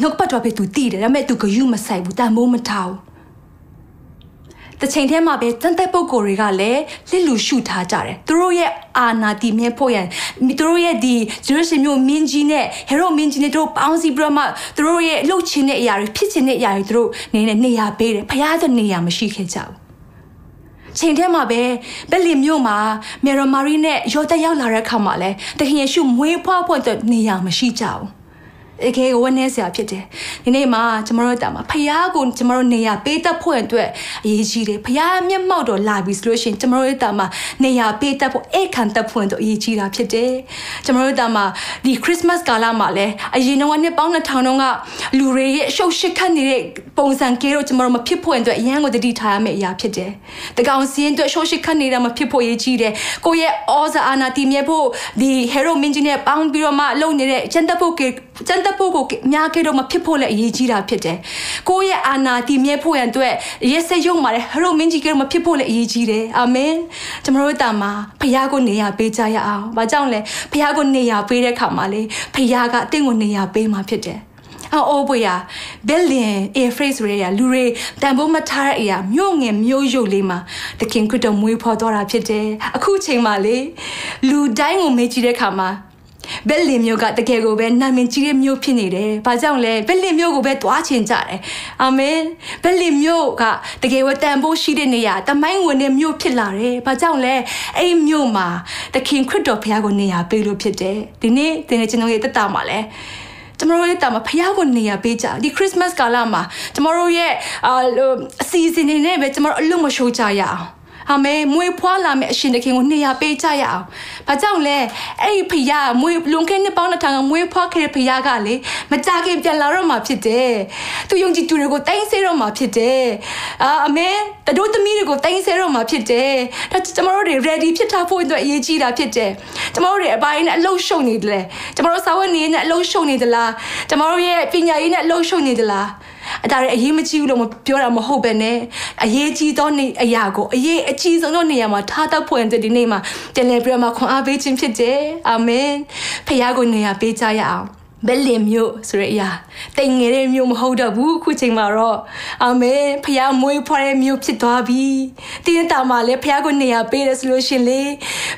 နှုတ်ပတ်တော်ပဲသူတည်တယ်ဒါပေမဲ့သူဂယုမဆိုင်ဘူးတန်မိုးမထားဘူးတချိန်တည်းမှာပဲတန်တဲ့ပုံကိုယ်တွေကလည်းလစ်လူရှုထားကြတယ်သူတို့ရဲ့အာနာတီမြဲဖို့ရန်သူတို့ရဲ့ဒီဂျေရုရှလင်မြို့မင်းကြီးနဲ့ဟေရိုမင်းကြီးနဲ့တို့ပေါင်းစီပြီးတော့မှသူတို့ရဲ့လှုပ်ချင်တဲ့အရာတွေဖြစ်ချင်တဲ့အရာတွေသူတို့နေနေနေရာပေးတယ်ဖရားတဲ့နေရာမရှိခဲ့ကြဘူး ချိန်ထဲမှာပဲဘက်လင်မြို့မှာမေရမာရီနဲ့ယောသရောက်လာတဲ့အခါမှာလဲတခင်ယေရှုမွေးဖွားဖို့အတွက်နေရာမရှိကြဘူး အကေဝနေစရာဖြစ်တယ်ဒီနေ့မှာကျမတို့တာမှာဖះကိုကျမတို့နေရာပေးတတ်ဖို့အတွက်အရေးကြီးတယ်ဖះမျက်မှောက်တော့လာပြီဆိုလို့ရှိရင်ကျမတို့တာမှာနေရာပေးတတ်ဖို့အိတ်ခံတတ်ဖို့အတွက်အရေးကြီးတာဖြစ်တယ်ကျမတို့တာမှာဒီခရစ်မတ်ကာလမှာလဲအရင်တော့နှစ်ပေါင်း2000တုန်းကလူတွေရဲ့အရှုပ်ရှစ်ခတ်နေတဲ့ပုံစံကဲတော့ကျမတို့မဖြစ်ဖို့အတွက်အရန်ကိုတတိထားရမယ့်အရာဖြစ်တယ်တကောင်စီရင်အတွက်အရှုပ်ရှစ်ခတ်နေတာမဖြစ်ဖို့အရေးကြီးတယ်ကိုယ့်ရဲ့အောဇာအာနာတီမြဲဖို့ဒီဟေရိုမင်ဂျီနဲ့ပေါင်းပြီးတော့မှလုပ်နေတဲ့ကျန်တပ်ဖို့ ကျန်တပ်ဖို့ကိုအများကြီးတော့မဖြစ်ဖို့လည်းအရေးကြီးတာဖြစ်တယ်။ကိုယ့်ရဲ့အာနာတည်မြဲဖို့ရန်အတွက်ရက်စက်ရုံမှာလည်းဟရိုမင်းကြီးကတော့မဖြစ်ဖို့လည်းအရေးကြီးတယ်။အာမင်။ကျွန်တော်တို့တာမှာဖခင်ကိုနေရာပေးကြရအောင်။ဘာကြောင့်လဲဖခင်ကိုနေရာပေးတဲ့ခါမှာလေဖခင်ကအသင်ကိုနေရာပေးမှာဖြစ်တယ်။အော်ဘွေရဘယ်လင်အေဖရေးဆိုရလူတွေတန်ဖိုးမထားတဲ့အရာမြို့ငယ်မြို့ရုပ်လေးမှာတခင်ခရစ်တော်မွေးဖော်တော်တာဖြစ်တယ်အခုချိန်မှာလေလူတိုင်းကိုမေးကြည့်တဲ့အခါမှာ ဘက်လင်မျိုးကတကယ်ကိုပဲနာမည်ကြီးတဲ့မျိုးဖြစ်နေတယ်။ဘာကြောင့်လဲဘက်လင်မျိုးကိုပဲတွားချင်ကြတယ်။အာမင်။ဘက်လင်မျိုးကတကယ်ကိုတန်ဖိုးရှိတဲ့နေရာတမိုင်းဝင်တဲ့မျိုးဖြစ်လာတယ်။ဘာကြောင့်လဲအဲ့မျိုးမှာသခင်ခရစ်တော်ဘုရားကိုနေရာပေးလို့ဖြစ်တယ်။ဒီနေ့ဒီနေ့ကျွန်တော်ရဲ့တက်တာမှာလဲကျမတို့ရဲ့တာမှာဖះကိုနေရပေးကြဒီခရစ်စမတ်ကာလမှာကျမတို့ရဲ့အစီအစဉ်တွေနဲ့ပဲကျမတို့အလုံးမရှိုးကြရအောင် အာမင်မွေးဖွားလာမယ့်အရှင်သခင်ကိုနေရာပေးကြရအောင်။ဘာကြောင့်လဲအဲ့ဒီဖယားမွေးလွန်ခဲ့နှစ်ပေါင်းတစ်ထောင်ကမွေးဖွားခဲ့တဲ့ဖယားကလေမကြခင်ပြန်လာတော့မှဖြစ်တယ်။သူယုံကြည်သူတွေကိုတိုင်းဆဲတော့မှဖြစ်တယ်။အာအမင်တတို့သမီးတွေကိုတိုင်းဆဲတော့မှဖြစ်တယ်။ဒါကျမတို့တွေ ready ဖြစ်ထားဖို့အတွက်အရေးကြီးတာဖြစ်တယ်။ကျမတို့တွေအပိုင်းနဲ့အလုံးရှုံနေတယ်။ကျမတို့စာဝတ်နေနဲ့အလုံးရှုံနေသလား။ကျမတို့ရဲ့ပညာရေးနဲ့အလုံးရှုံနေသလား။ အတားရအရေးမကြီးဘူးလို့ပြောတာမဟုတ်ပဲနဲ့အရေးကြီးသောနေအရာကိုအရေးအကြီးဆုံးသောနေရာမှာထားတတ်ဖွင့်တဲ့ဒီနေ့မှာတယ်လီပြမှာခွန်အားပေးခြင်းဖြစ်တယ်အာမင်ဖခင်ကိုနေရာပေးကြရအောင် ဘယ်လင်မျိုးဆိုရအရာတိမ်ငယ်တဲ့မျိုးမဟုတ်တော့ဘူးအခုချိန်မှာတော့အာမင်ဖခင်မွေးဖွားတဲ့မျိုးဖြစ်သွားပြီတင်းတာမှာလည်းဖခင်ကိုနေရာပေးတယ်ဆိုလို့ရှင်လေ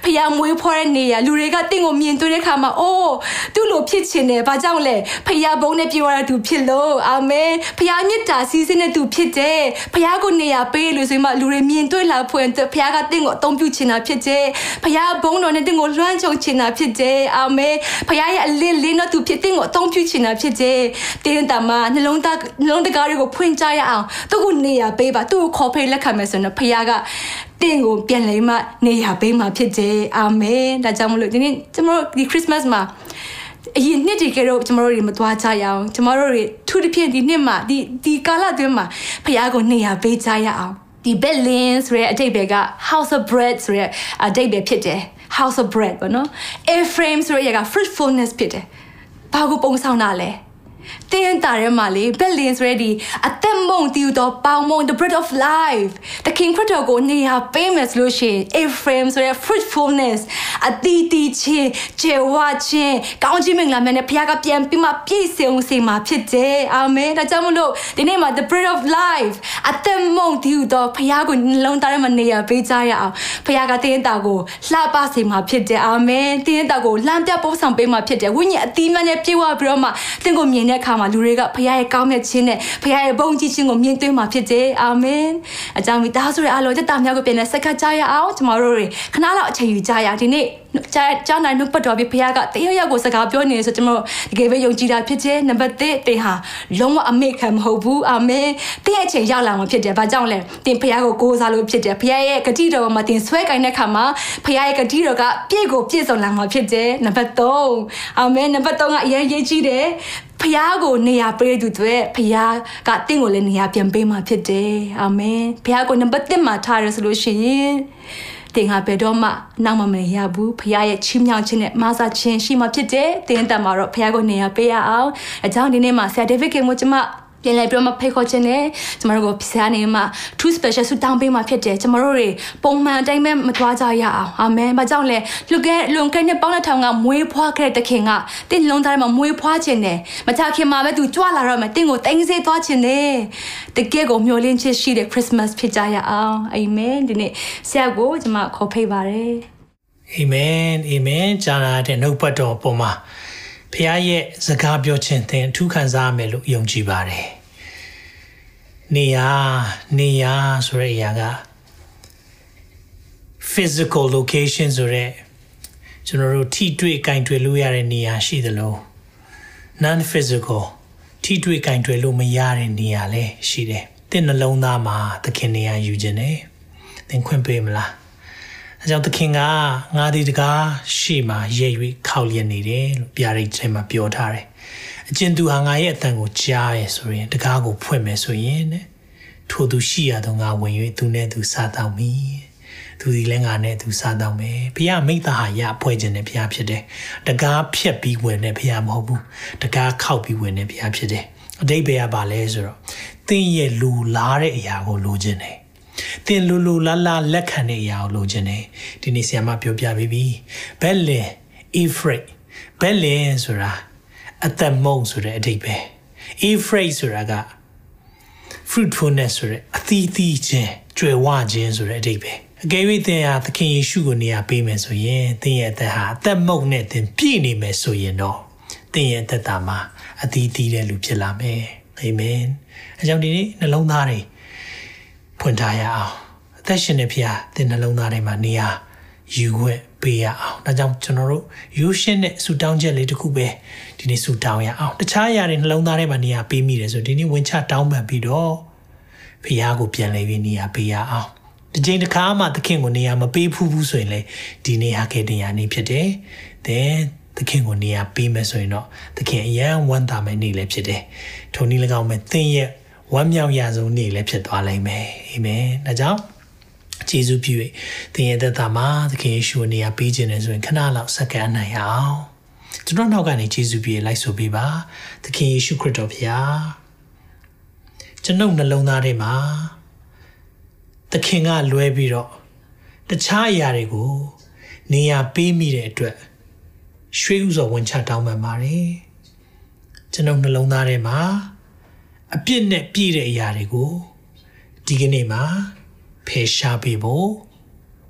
ဖခင်မွေးဖွားတဲ့နေရာလူတွေကတင့်ကိုမြင်တွေ့တဲ့ခါမှာအိုးသူ့လိုဖြစ်ချင်တယ်ဘာကြောင့်လဲဖခင်ဘုန်းနဲ့ပြောရတဲ့သူဖြစ်လို့အာမင်ဖခင်မြတ်တာစီးစင်းတဲ့သူဖြစ်တယ်ဖခင်ကိုနေရာပေးလို့ဆိုမှလူတွေမြင်တွေ့လာဖွင့်ဖခင်ကတင့်ကိုအသုံးပြုချင်တာဖြစ်တယ်ဖခင်ဘုန်းတော်နဲ့တင့်ကိုလွှမ်းခြုံချင်တာဖြစ်တယ်အာမင်ဖခင်ရဲ့အလင်းလင်းတော့သူဖြစ်င့်ကိုအသုံးပြုချင်တာဖြစ်တယ်။တင်းတမနှလုံးသားနှလုံးတကားတွေကိုဖွင့်ကြရအောင်သူ့ကိုနေရပေးပါသူ့ကိုခေါ်ဖေးလက်ခံမယ်ဆိုရင်ဖခင်ကတင်းကိုပြန်လဲမှနေရပေးမှာဖြစ်တယ်။အာမင်။ဒါကြောင့်မလို့ဒီနေ့ကျွန်တော်တို့ဒီခရစ်မတ်မှာအရင်နှစ်တည်းကတော့ကျွန်တော်တို့တွေမသွားကြရအောင်ကျွန်တော်တို့တွေထူးထဖြင့်ဒီနှစ်မှာဒီဒီကာလအတွင်းမှာဖခင်ကိုနေရပေးကြရအောင်ဒီ Berlin ဆိုတဲ့အတိတ်ပဲက House of Bread ဆိုတဲ့အတိတ်ပဲဖြစ်တယ် House of Bread ပေါ့နော် A-frame ဆိုတဲ့အရာက fruitfulness ဖြစ်တယ် ဘာကိုပုံဆောင်တာလဲ တင်းတာထဲမှာလေဘက်လင်ဆိုရဒီအသက်မုံတီးတော့ပေါင်မုံ the bread of life the king ခရစ်တော်ကိုနေရာပေးမယ်ဆိုလို့ရှိရင် Ephraim ဆိုရ fruitfulness အတီးတီးချင်းကျေဝချင်းကောင်းချီးမင်္ဂလာမြတ်နဲ့ဘုရားကပြန်ပြီးမှပြည့်စုံစေမှာဖြစ်တယ်အာမင်ဒါကြောင့်မလို့ဒီနေ့မှာ the bread of life အသက်မုံတီးတော့ဘုရားကိုနှလုံးသားထဲမှာနေရာပေးကြရအောင်ဘုရားကတင်းတာကိုလှပစေမှာဖြစ်တယ်အာမင်တင်းတာကိုလမ်းပြပို့ဆောင်ပေးမှာဖြစ်တယ်ဝိညာဉ်အသီးမှန်နဲ့ပြေဝပြီးတော့မှတင့်ကိုမြင်တဲ့အခါမှာလူတွေကဖခင်ရဲ့ကောင်းမြတ်ခြင်းနဲ့ဖခင်ရဲ့ဘုန်းကြီးခြင်းကိုမြင်တွေ့မှာဖြစ်တယ်အာမင်အကြောင်းမိသားစုရဲ့အားလုံးတက်တာများကိုပြန်လဲစက္ကပ်ကြရအောင်ကျမတို့တွေခဏလောက်အချိန်ယူကြရဒီနေ့ ကြားကြားနိုင်နှုတ်ပတ်တော်ပြီးဖခင်ကတယောက်ယောက်ကိုစကားပြောနေဆိုကျွန်တော်တကယ်ပဲယုံကြည်တာဖြစ်တယ်နံပါတ်1တင်ဟာလုံးဝအမေခံမဟုတ်ဘူးအာမင်တင်းရဲ့အချိန်ရောက်လာမှာဖြစ်တယ်ဘာကြောင့်လဲတင်ဖခင်ကိုကိုးစားလို့ဖြစ်တယ်ဖခင်ရဲ့ဂတိတော်မှာတင်ဆွဲကိုင်းတဲ့ခါမှာဖခင်ရဲ့ဂတိတော်ကပြည့်ကိုပြည့်စုံလာမှာဖြစ်တယ်နံပါတ်3အာမင်နံပါတ်3ကအရင်ရေးကြည့်တယ်ဖះကိုနေရာပေးသူတွေဖះကတင့်ကိုလည်းနေရာပြန်ပေးမှာဖြစ်တယ်အာမင်ဖះကိုနံပါတ်1မှာထားရဆိုလို့ရှိရင် တင်ဟာဘယ်တော့မှနောက်မမရဘူးဖះရဲ့ချီးမြှောက်ခြင်းနဲ့မဆာခြင်းရှိမှဖြစ်တယ်တင်းတန်မှာတော့ဖះကိုနေရာပေးရအောင်အကြောင်းဒီနေ့မှာဆရာဒေးဗစ်ကင်ကိုကျွန်မ ပြန်လဲပြီးတော့ဖိတ်ခေါ်ခြင်းနဲ့ကျမတို့ကိုဆရာနေမှာ true special ဆူတောင်းပေးမှာဖြစ်တယ်ကျမတို့တွေပုံမှန်အတိုင်းပဲမသွားကြရအောင်အာမင်ဘာကြောင့်လဲလူကဲလွန်ခဲ့တဲ့ပေါင်းတဲ့ထောင်ကမွေးဖွားခဲ့တဲ့ခင်ကတင့်လုံးသားမှာမွေးဖွားခြင်းနဲ့မချခင်မှာပဲသူကြွလာတော့မှတင့်ကိုတင်းစေးသွားခြင်းနဲ့တကယ်ကိုမျှော်လင့်ချက်ရှိတဲ့ Christmas ဖြစ်ကြရအောင်အာမင်ဒီနေ့ဆရာကိုကျမခေါ်ဖိတ်ပါတယ်အာမင်အာမင်ဂျာနာတဲ့နှုတ်ပတ်တော်ပေါ်မှာ ဖခင်ရဲ့စကားပြောခြင်းသင်အထူးခံစားရမယ်လို့ယုံကြည်ပါတယ်။နေရာနေရာဆိုတဲ့အရာက physical location ဆိုတဲ့ကျွန်တော်တို့ထိတွေ့ကင်တွေ့လို့ရတဲ့နေရာရှိသလို non physical ထိတွေ့ကင်တွေ့လို့မရတဲ့နေရာလည်းရှိတယ်။သင်နှလုံးသားမှာသခင်နေရာယူခြင်းနဲ့သင်ခွင့်ပေးမလား။ အဲကြောင့်သခင်ကငါဒီတကားရှေ့မှာရဲ့၍ခောက်လျက်နေတယ်လို့ပြရိတ်ထဲမှာပြောထားတယ်။အကျဉ်သူဟာငါရဲ့အတန်ကိုကြားရဲဆိုရင်တကားကိုဖွင့်မယ်ဆိုရင်တဲ့ထိုသူရှိရတော့ငါဝင်၍သူနဲ့သူစားတော့မီသူဒီလည်းငါနဲ့သူစားတော့မယ်ဘုရားမိသားဟာရဖွဲ့ခြင်းနဲ့ဘုရားဖြစ်တယ်တကားဖြက်ပြီးဝင်တဲ့ဘုရားမဟုတ်ဘူးတကားခောက်ပြီးဝင်တဲ့ဘုရားဖြစ်တယ်အတိတ်ဘယ်ကပါလဲဆိုတော့သင်ရဲ့လူလားတဲ့အရာကိုလိုချင်တယ် သင်လူလူလာလာလက်ခံတဲ့အရာကိုလိုချင်တယ်ဒီနေ့ဆရာမပြောပြပြီးပြီဘက်လင် Ephraim ဘက်လင်ဆိုတာအသက်မုံဆိုတဲ့အဓိပ္ပာယ် Ephraim ဆိုတာက fruitfulness ဆိုတဲ့အသီးသီးခြင်းကြွယ်ဝခြင်းဆိုတဲ့အဓိပ္ပာယ်အကယ်၍သင်ဟာသခင်ယေရှုကိုနေရာပေးမယ်ဆိုရင်သင်ရဲ့အသက်ဟာအသက်မုတ်နဲ့သင်ပြည့်နေမယ်ဆိုရင်တော့သင်ရဲ့အသက်တာမှာအသီးသီးတဲ့လူဖြစ်လာမယ်အာမင်အကြောင်းဒီနေ့နှလုံးသားတွေ ဖွင့်ထားရအောင်အသက်ရှင်နေဖျားသင်နှလုံးသားထဲမှာနေရာယူခွင့်ပေးရအောင်ဒါကြောင့်ကျွန်တော်တို့ယူရှင်းတဲ့ဆူတောင်းချက်လေးတစ်ခုပဲဒီနေ့ဆူတောင်းရအောင်တခြားအရာတွေနှလုံးသားထဲမှာနေရာပေးမိတယ်ဆိုဒီနေ့ဝင်ချတောင်းပန်ပြီးတော့ဖျားကိုပြန်လဲပြီးနေရာပေးရအောင်ဒီချိန်တစ်ခါမှသခင်ကိုနေရာမပေးဘူးဘူးဆိုရင်လေဒီနေ့ဟာခဲ့တရားနေ့ဖြစ်တယ်။တဲ့သခင်ကိုနေရာပေးမယ်ဆိုရင်တော့သခင်အယံဝမ်းသာမယ့်နေ့လည်းဖြစ်တယ်။ထိုနည်း၎င်းမဲ့သင်ရဲ့ ဝမ်းမြောက်ရဆုံးနေ့လည်းဖြစ်သွားလိမ့်မယ်။အာမင်။ဒါကြောင့်ကျေးဇူးပြု၍သင်ရဲ့သက်တာမှာသခင်ယေရှုနေရာပေးခြင်းနဲ့ဆိုရင်ခဏလောက်စက္ကန့်နိုင်အောင်ကျွန်တော်နောက်ကနေကျေးဇူးပြုလိုက်ဆိုပေးပါသခင်ယေရှုခရစ်တော်ဖျားကျွန်ုပ်နှလုံးသားထဲမှာသခင်ကလွဲပြီးတော့တခြားအရာတွေကို နေရာပေးမိတဲ့အတွက်ရွှေဥစွာဝင်ချတောင်းပန်ပါတယ်ကျွန်ုပ်နှလုံးသားထဲမှာ အပြစ်နဲ့ပြည့်တဲ့အရာတွေကိုဒီကနေ့မှာဖယ်ရှားပေးဖို့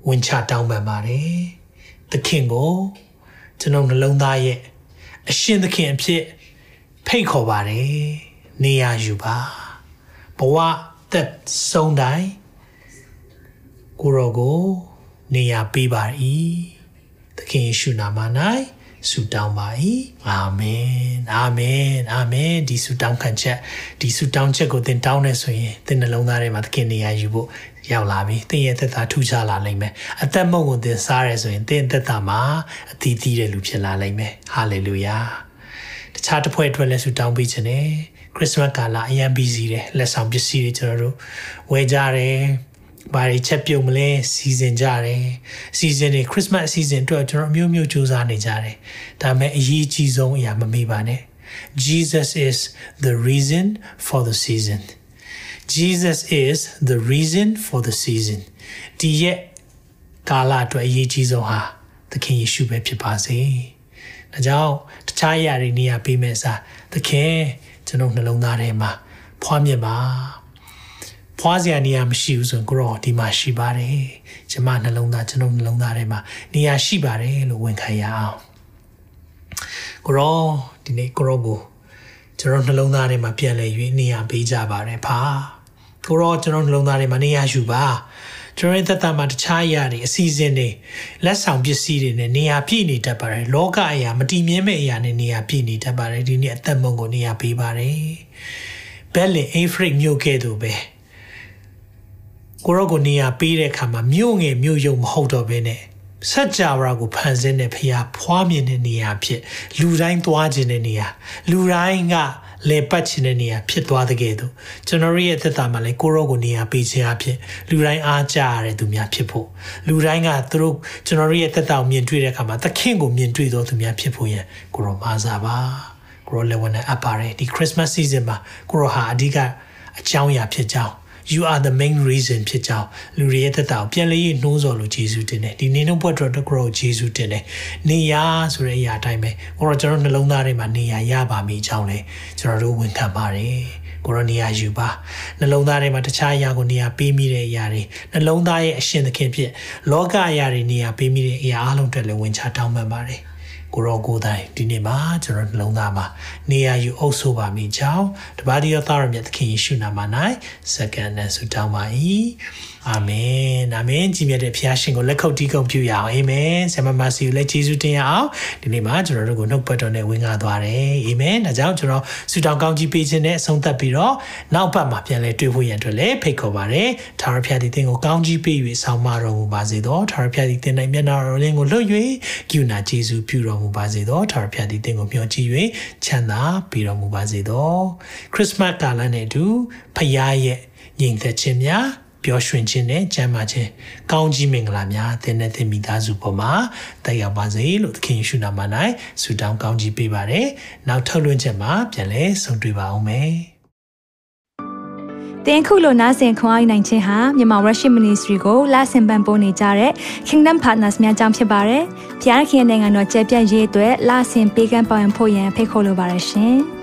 ဝင်ချတောင်းပန်ပါတယ်သခင်ကိုကျွန်ုပ်နှလုံးသားရဲ့အရှင်သခင်အဖြစ်ဖိတ်ခေါ်ပါတယ်နေရာယူပါဘဝသက်ဆုံးတိုင်းကိုရောကိုနေရာပေးပါ၏သခင်ယေရှုနာမ၌ ဆုတောင်းပါ၏အာမင်အာမင်အာမင်ဒီဆုတောင်းခံချက်ဒီဆုတောင်းချက်ကိုသင်တောင်းနေဆိုရင်သင်နှလုံးသားထဲမှာသခင်နေရာယူဖို့ရောက်လာပြီသင်ရဲ့သက်တာထူခြားလာနိုင်မယ်အသက်မုံကိုသင်စားရဲဆိုရင်သင်သက်တာမှာအသီးသီးတဲ့လူဖြစ်လာနိုင်မယ်ဟာလေလုယာတခြားတစ်ဖွဲ့အတွက်လည်းဆုတောင်းပေးခြင်းနဲ့ခရစ်စမတ်ကာလအရန်ဘီစီတယ်လက်ဆောင်ပစ္စည်းတွေကျွန်တော်တို့ဝယ်ကြတယ် ဘာတွေချက်ပြုတ်မလဲစီစဉ်ကြတယ်စီစဉ်တွေခရစ်စမတ်အစီအစဉ်အတွက်ကျွန်တော်အမျိုးမျိုးစူးစမ်းနေကြတယ်ဒါပေမဲ့အရေးကြီးဆုံးအရာမမေ့ပါနဲ့ Jesus is the reason for the season Jesus is the reason for the season ဒီရဲ့ကာလအတွက်အရေးကြီးဆုံးဟာသခင်ယေရှုပဲဖြစ်ပါစေဒါကြောင့်တခြားအရာတွေနေရာပေးမဲ့စားသခင်ကျွန်တော်နှလုံးသားထဲမှာဖွားမြင်ပါ ဖွားစရာနေရာမရှိဘူးဆိုရင်ကိုရောဒီမှာရှိပါတယ်ကျမနှလုံးသားကျွန်တော်နှလုံးသားထဲမှာနေရာရှိပါတယ်လို့ဝန်ခံရအောင်ကိုရောဒီနေ့ကိုရောကိုကျွန်တော်နှလုံးသားထဲမှာပြန်လဲ၍နေရာပေးကြပါတယ်ဖာကိုရောကျွန်တော်နှလုံးသားထဲမှာနေရာယူပါကျွန်တော်ရဲ့သက်တာမှာတခြားအရာတွေအစီအစဉ်တွေလက်ဆောင်ပစ္စည်းတွေနဲ့နေရာပြည့်နေတတ်ပါတယ်လောကအရာမတည်မြဲမဲ့အရာနဲ့နေရာပြည့်နေတတ်ပါတယ်ဒီနေ့အသက်မုံကိုနေရာပေးပါတယ်ဘယ်လင်အေဖရိတ်မြို့ကဲ့သို့ပဲ ကိုရောကိုနေရာပေးတဲ့အခါမှာမြို့ငယ်မြို့ယုံမဟုတ်တော့ဘဲနဲ့စัจ java ကိုဖန်ဆင်းတဲ့ဖရာဖွားမြင်တဲ့နေရာဖြစ်လူတိုင်းသွားခြင်းတဲ့နေရာလူတိုင်းကလေပတ်ခြင်းတဲ့နေရာဖြစ်သွားတဲ့ကဲ့သို့ကျွန်တော်ရဲ့သက်တာမှာလည်းကိုရောကိုနေရာပေးခြင်းအဖြစ်လူတိုင်းအားကြရတဲ့သူများဖြစ်ဖို့လူတိုင်းကသူတို့ကျွန်တော်ရဲ့သက်တာကိုမြင်တွေ့တဲ့အခါမှာသခင်ကိုမြင်တွေ့သောသူများဖြစ်ဖို့ရန်ကိုရောမာစားပါကိုရောလည်းဝန်နဲ့အပ်ပါတယ်ဒီ Christmas season မှာကိုရောဟာအဓိကအကြောင်းအရာဖြစ်ကြောင်း you are the main reason ဖြစ်ကြောင်းလူတွေရဲ့သက်တာကိုပြန်လေးနှိုးဆော်လို့ယေရှုတင်တယ်ဒီနေနှုတ်ဘွက်တော်တကရောယေရှုတင်တယ်နေရဆိုတဲ့အရာအတိုင်းပဲကိုတော့ကျွန်တော်နှလုံးသားထဲမှာနေရရပါမိကြောင်းလေကျွန်တော်တို့ဝန်ခံပါတယ်ကိုရောနေရာယူပါနှလုံးသားထဲမှာတခြားအရာကိုနေရာပေးမိတဲ့အရာတွေနှလုံးသားရဲ့အရှင်သခင်ဖြစ်လောကအရာတွေနေရာပေးမိတဲ့အရာအလုံးအတွက်လည်းဝင်ချတောင်းပန်ပါတယ် ကိုရောကိုတိုင်ဒီနေ့မှာကျွန်တော်နှလုံးသားမှာနေရာယူအုပ်ဆိုပါမိကြောင်းတပါးဒီရောသားရမြတ်သခင်ယေရှုနာမ၌စက္ကန့်နဲ့ဆုတောင်းပါ၏ အာမင်အာမင်ကြီးမြတ်တဲ့ဖခင်ရှင်ကိုလက်ခုပ်တီးကုန်ပြုရအောင်အာမင်ဆရာမမစီကိုလည်းယေရှုတင်ရအောင်ဒီနေ့မှာကျွန်တော်တို့ကိုနှုတ်ပတ်တော်နဲ့ဝင်ကားသွားတယ်အာမင်ဒါကြောင့်ကျွန်တော်ဆုတောင်းကောင်းကြီးပေးခြင်းနဲ့အဆုံးသတ်ပြီးတော့နောက်ပတ်မှာပြန်လဲတွေ့ဖို့ရန်အတွက်လည်းဖိတ်ခေါ်ပါတယ်ထာဝရဘုရားဒီသင်ကိုကောင်းကြီးပေး၍ဆောင်းမတော်မူပါစေသောထာဝရဘုရားဒီသင်၌မျက်နာတော်လင်းကိုလွတ်၍ကိူနာယေရှုပြုတော်မူပါစေသောထာဝရဘုရားဒီသင်ကိုမျှော်ကြည့်၍ချမ်းသာပေးတော်မူပါစေသောခရစ်စမတ်ကာလနဲ့အတူဖခင်ရဲ့ညီသက်ခြင်းများ ပျော်ရွှင်ခြင်းနဲ့ကျမ်းမာခြင်းကောင်းကြီးမင်္ဂလာများသင်နဲ့သင်မိသားစုပေါ်မှာတက်ရောက်ပါစေလို့သခင်ယေရှုနာမ၌ဆုတောင်းကောင်းကြီးပေးပါရယ်။နောက်ထုတ်လွှင့်ချက်မှာပြန်လည်ဆုံတွေ့ပါအောင်မယ်။တင်ခုလိုနာဆင်ခွန်အားနိုင်ခြင်းဟာမြန်မာ Worship Ministry ကိုလာဆင်ပန်ပိုးနေကြတဲ့ Kingdom Partners များအကြောင်းဖြစ်ပါတယ်။ဖျားခင်နိုင်ငံတော်ကျယ်ပြန့်ရေးအတွက်လာဆင်ပေးကမ်းပောင်းဖို့ရန်ဖိတ်ခေါ်လိုပါတယ်ရှင်။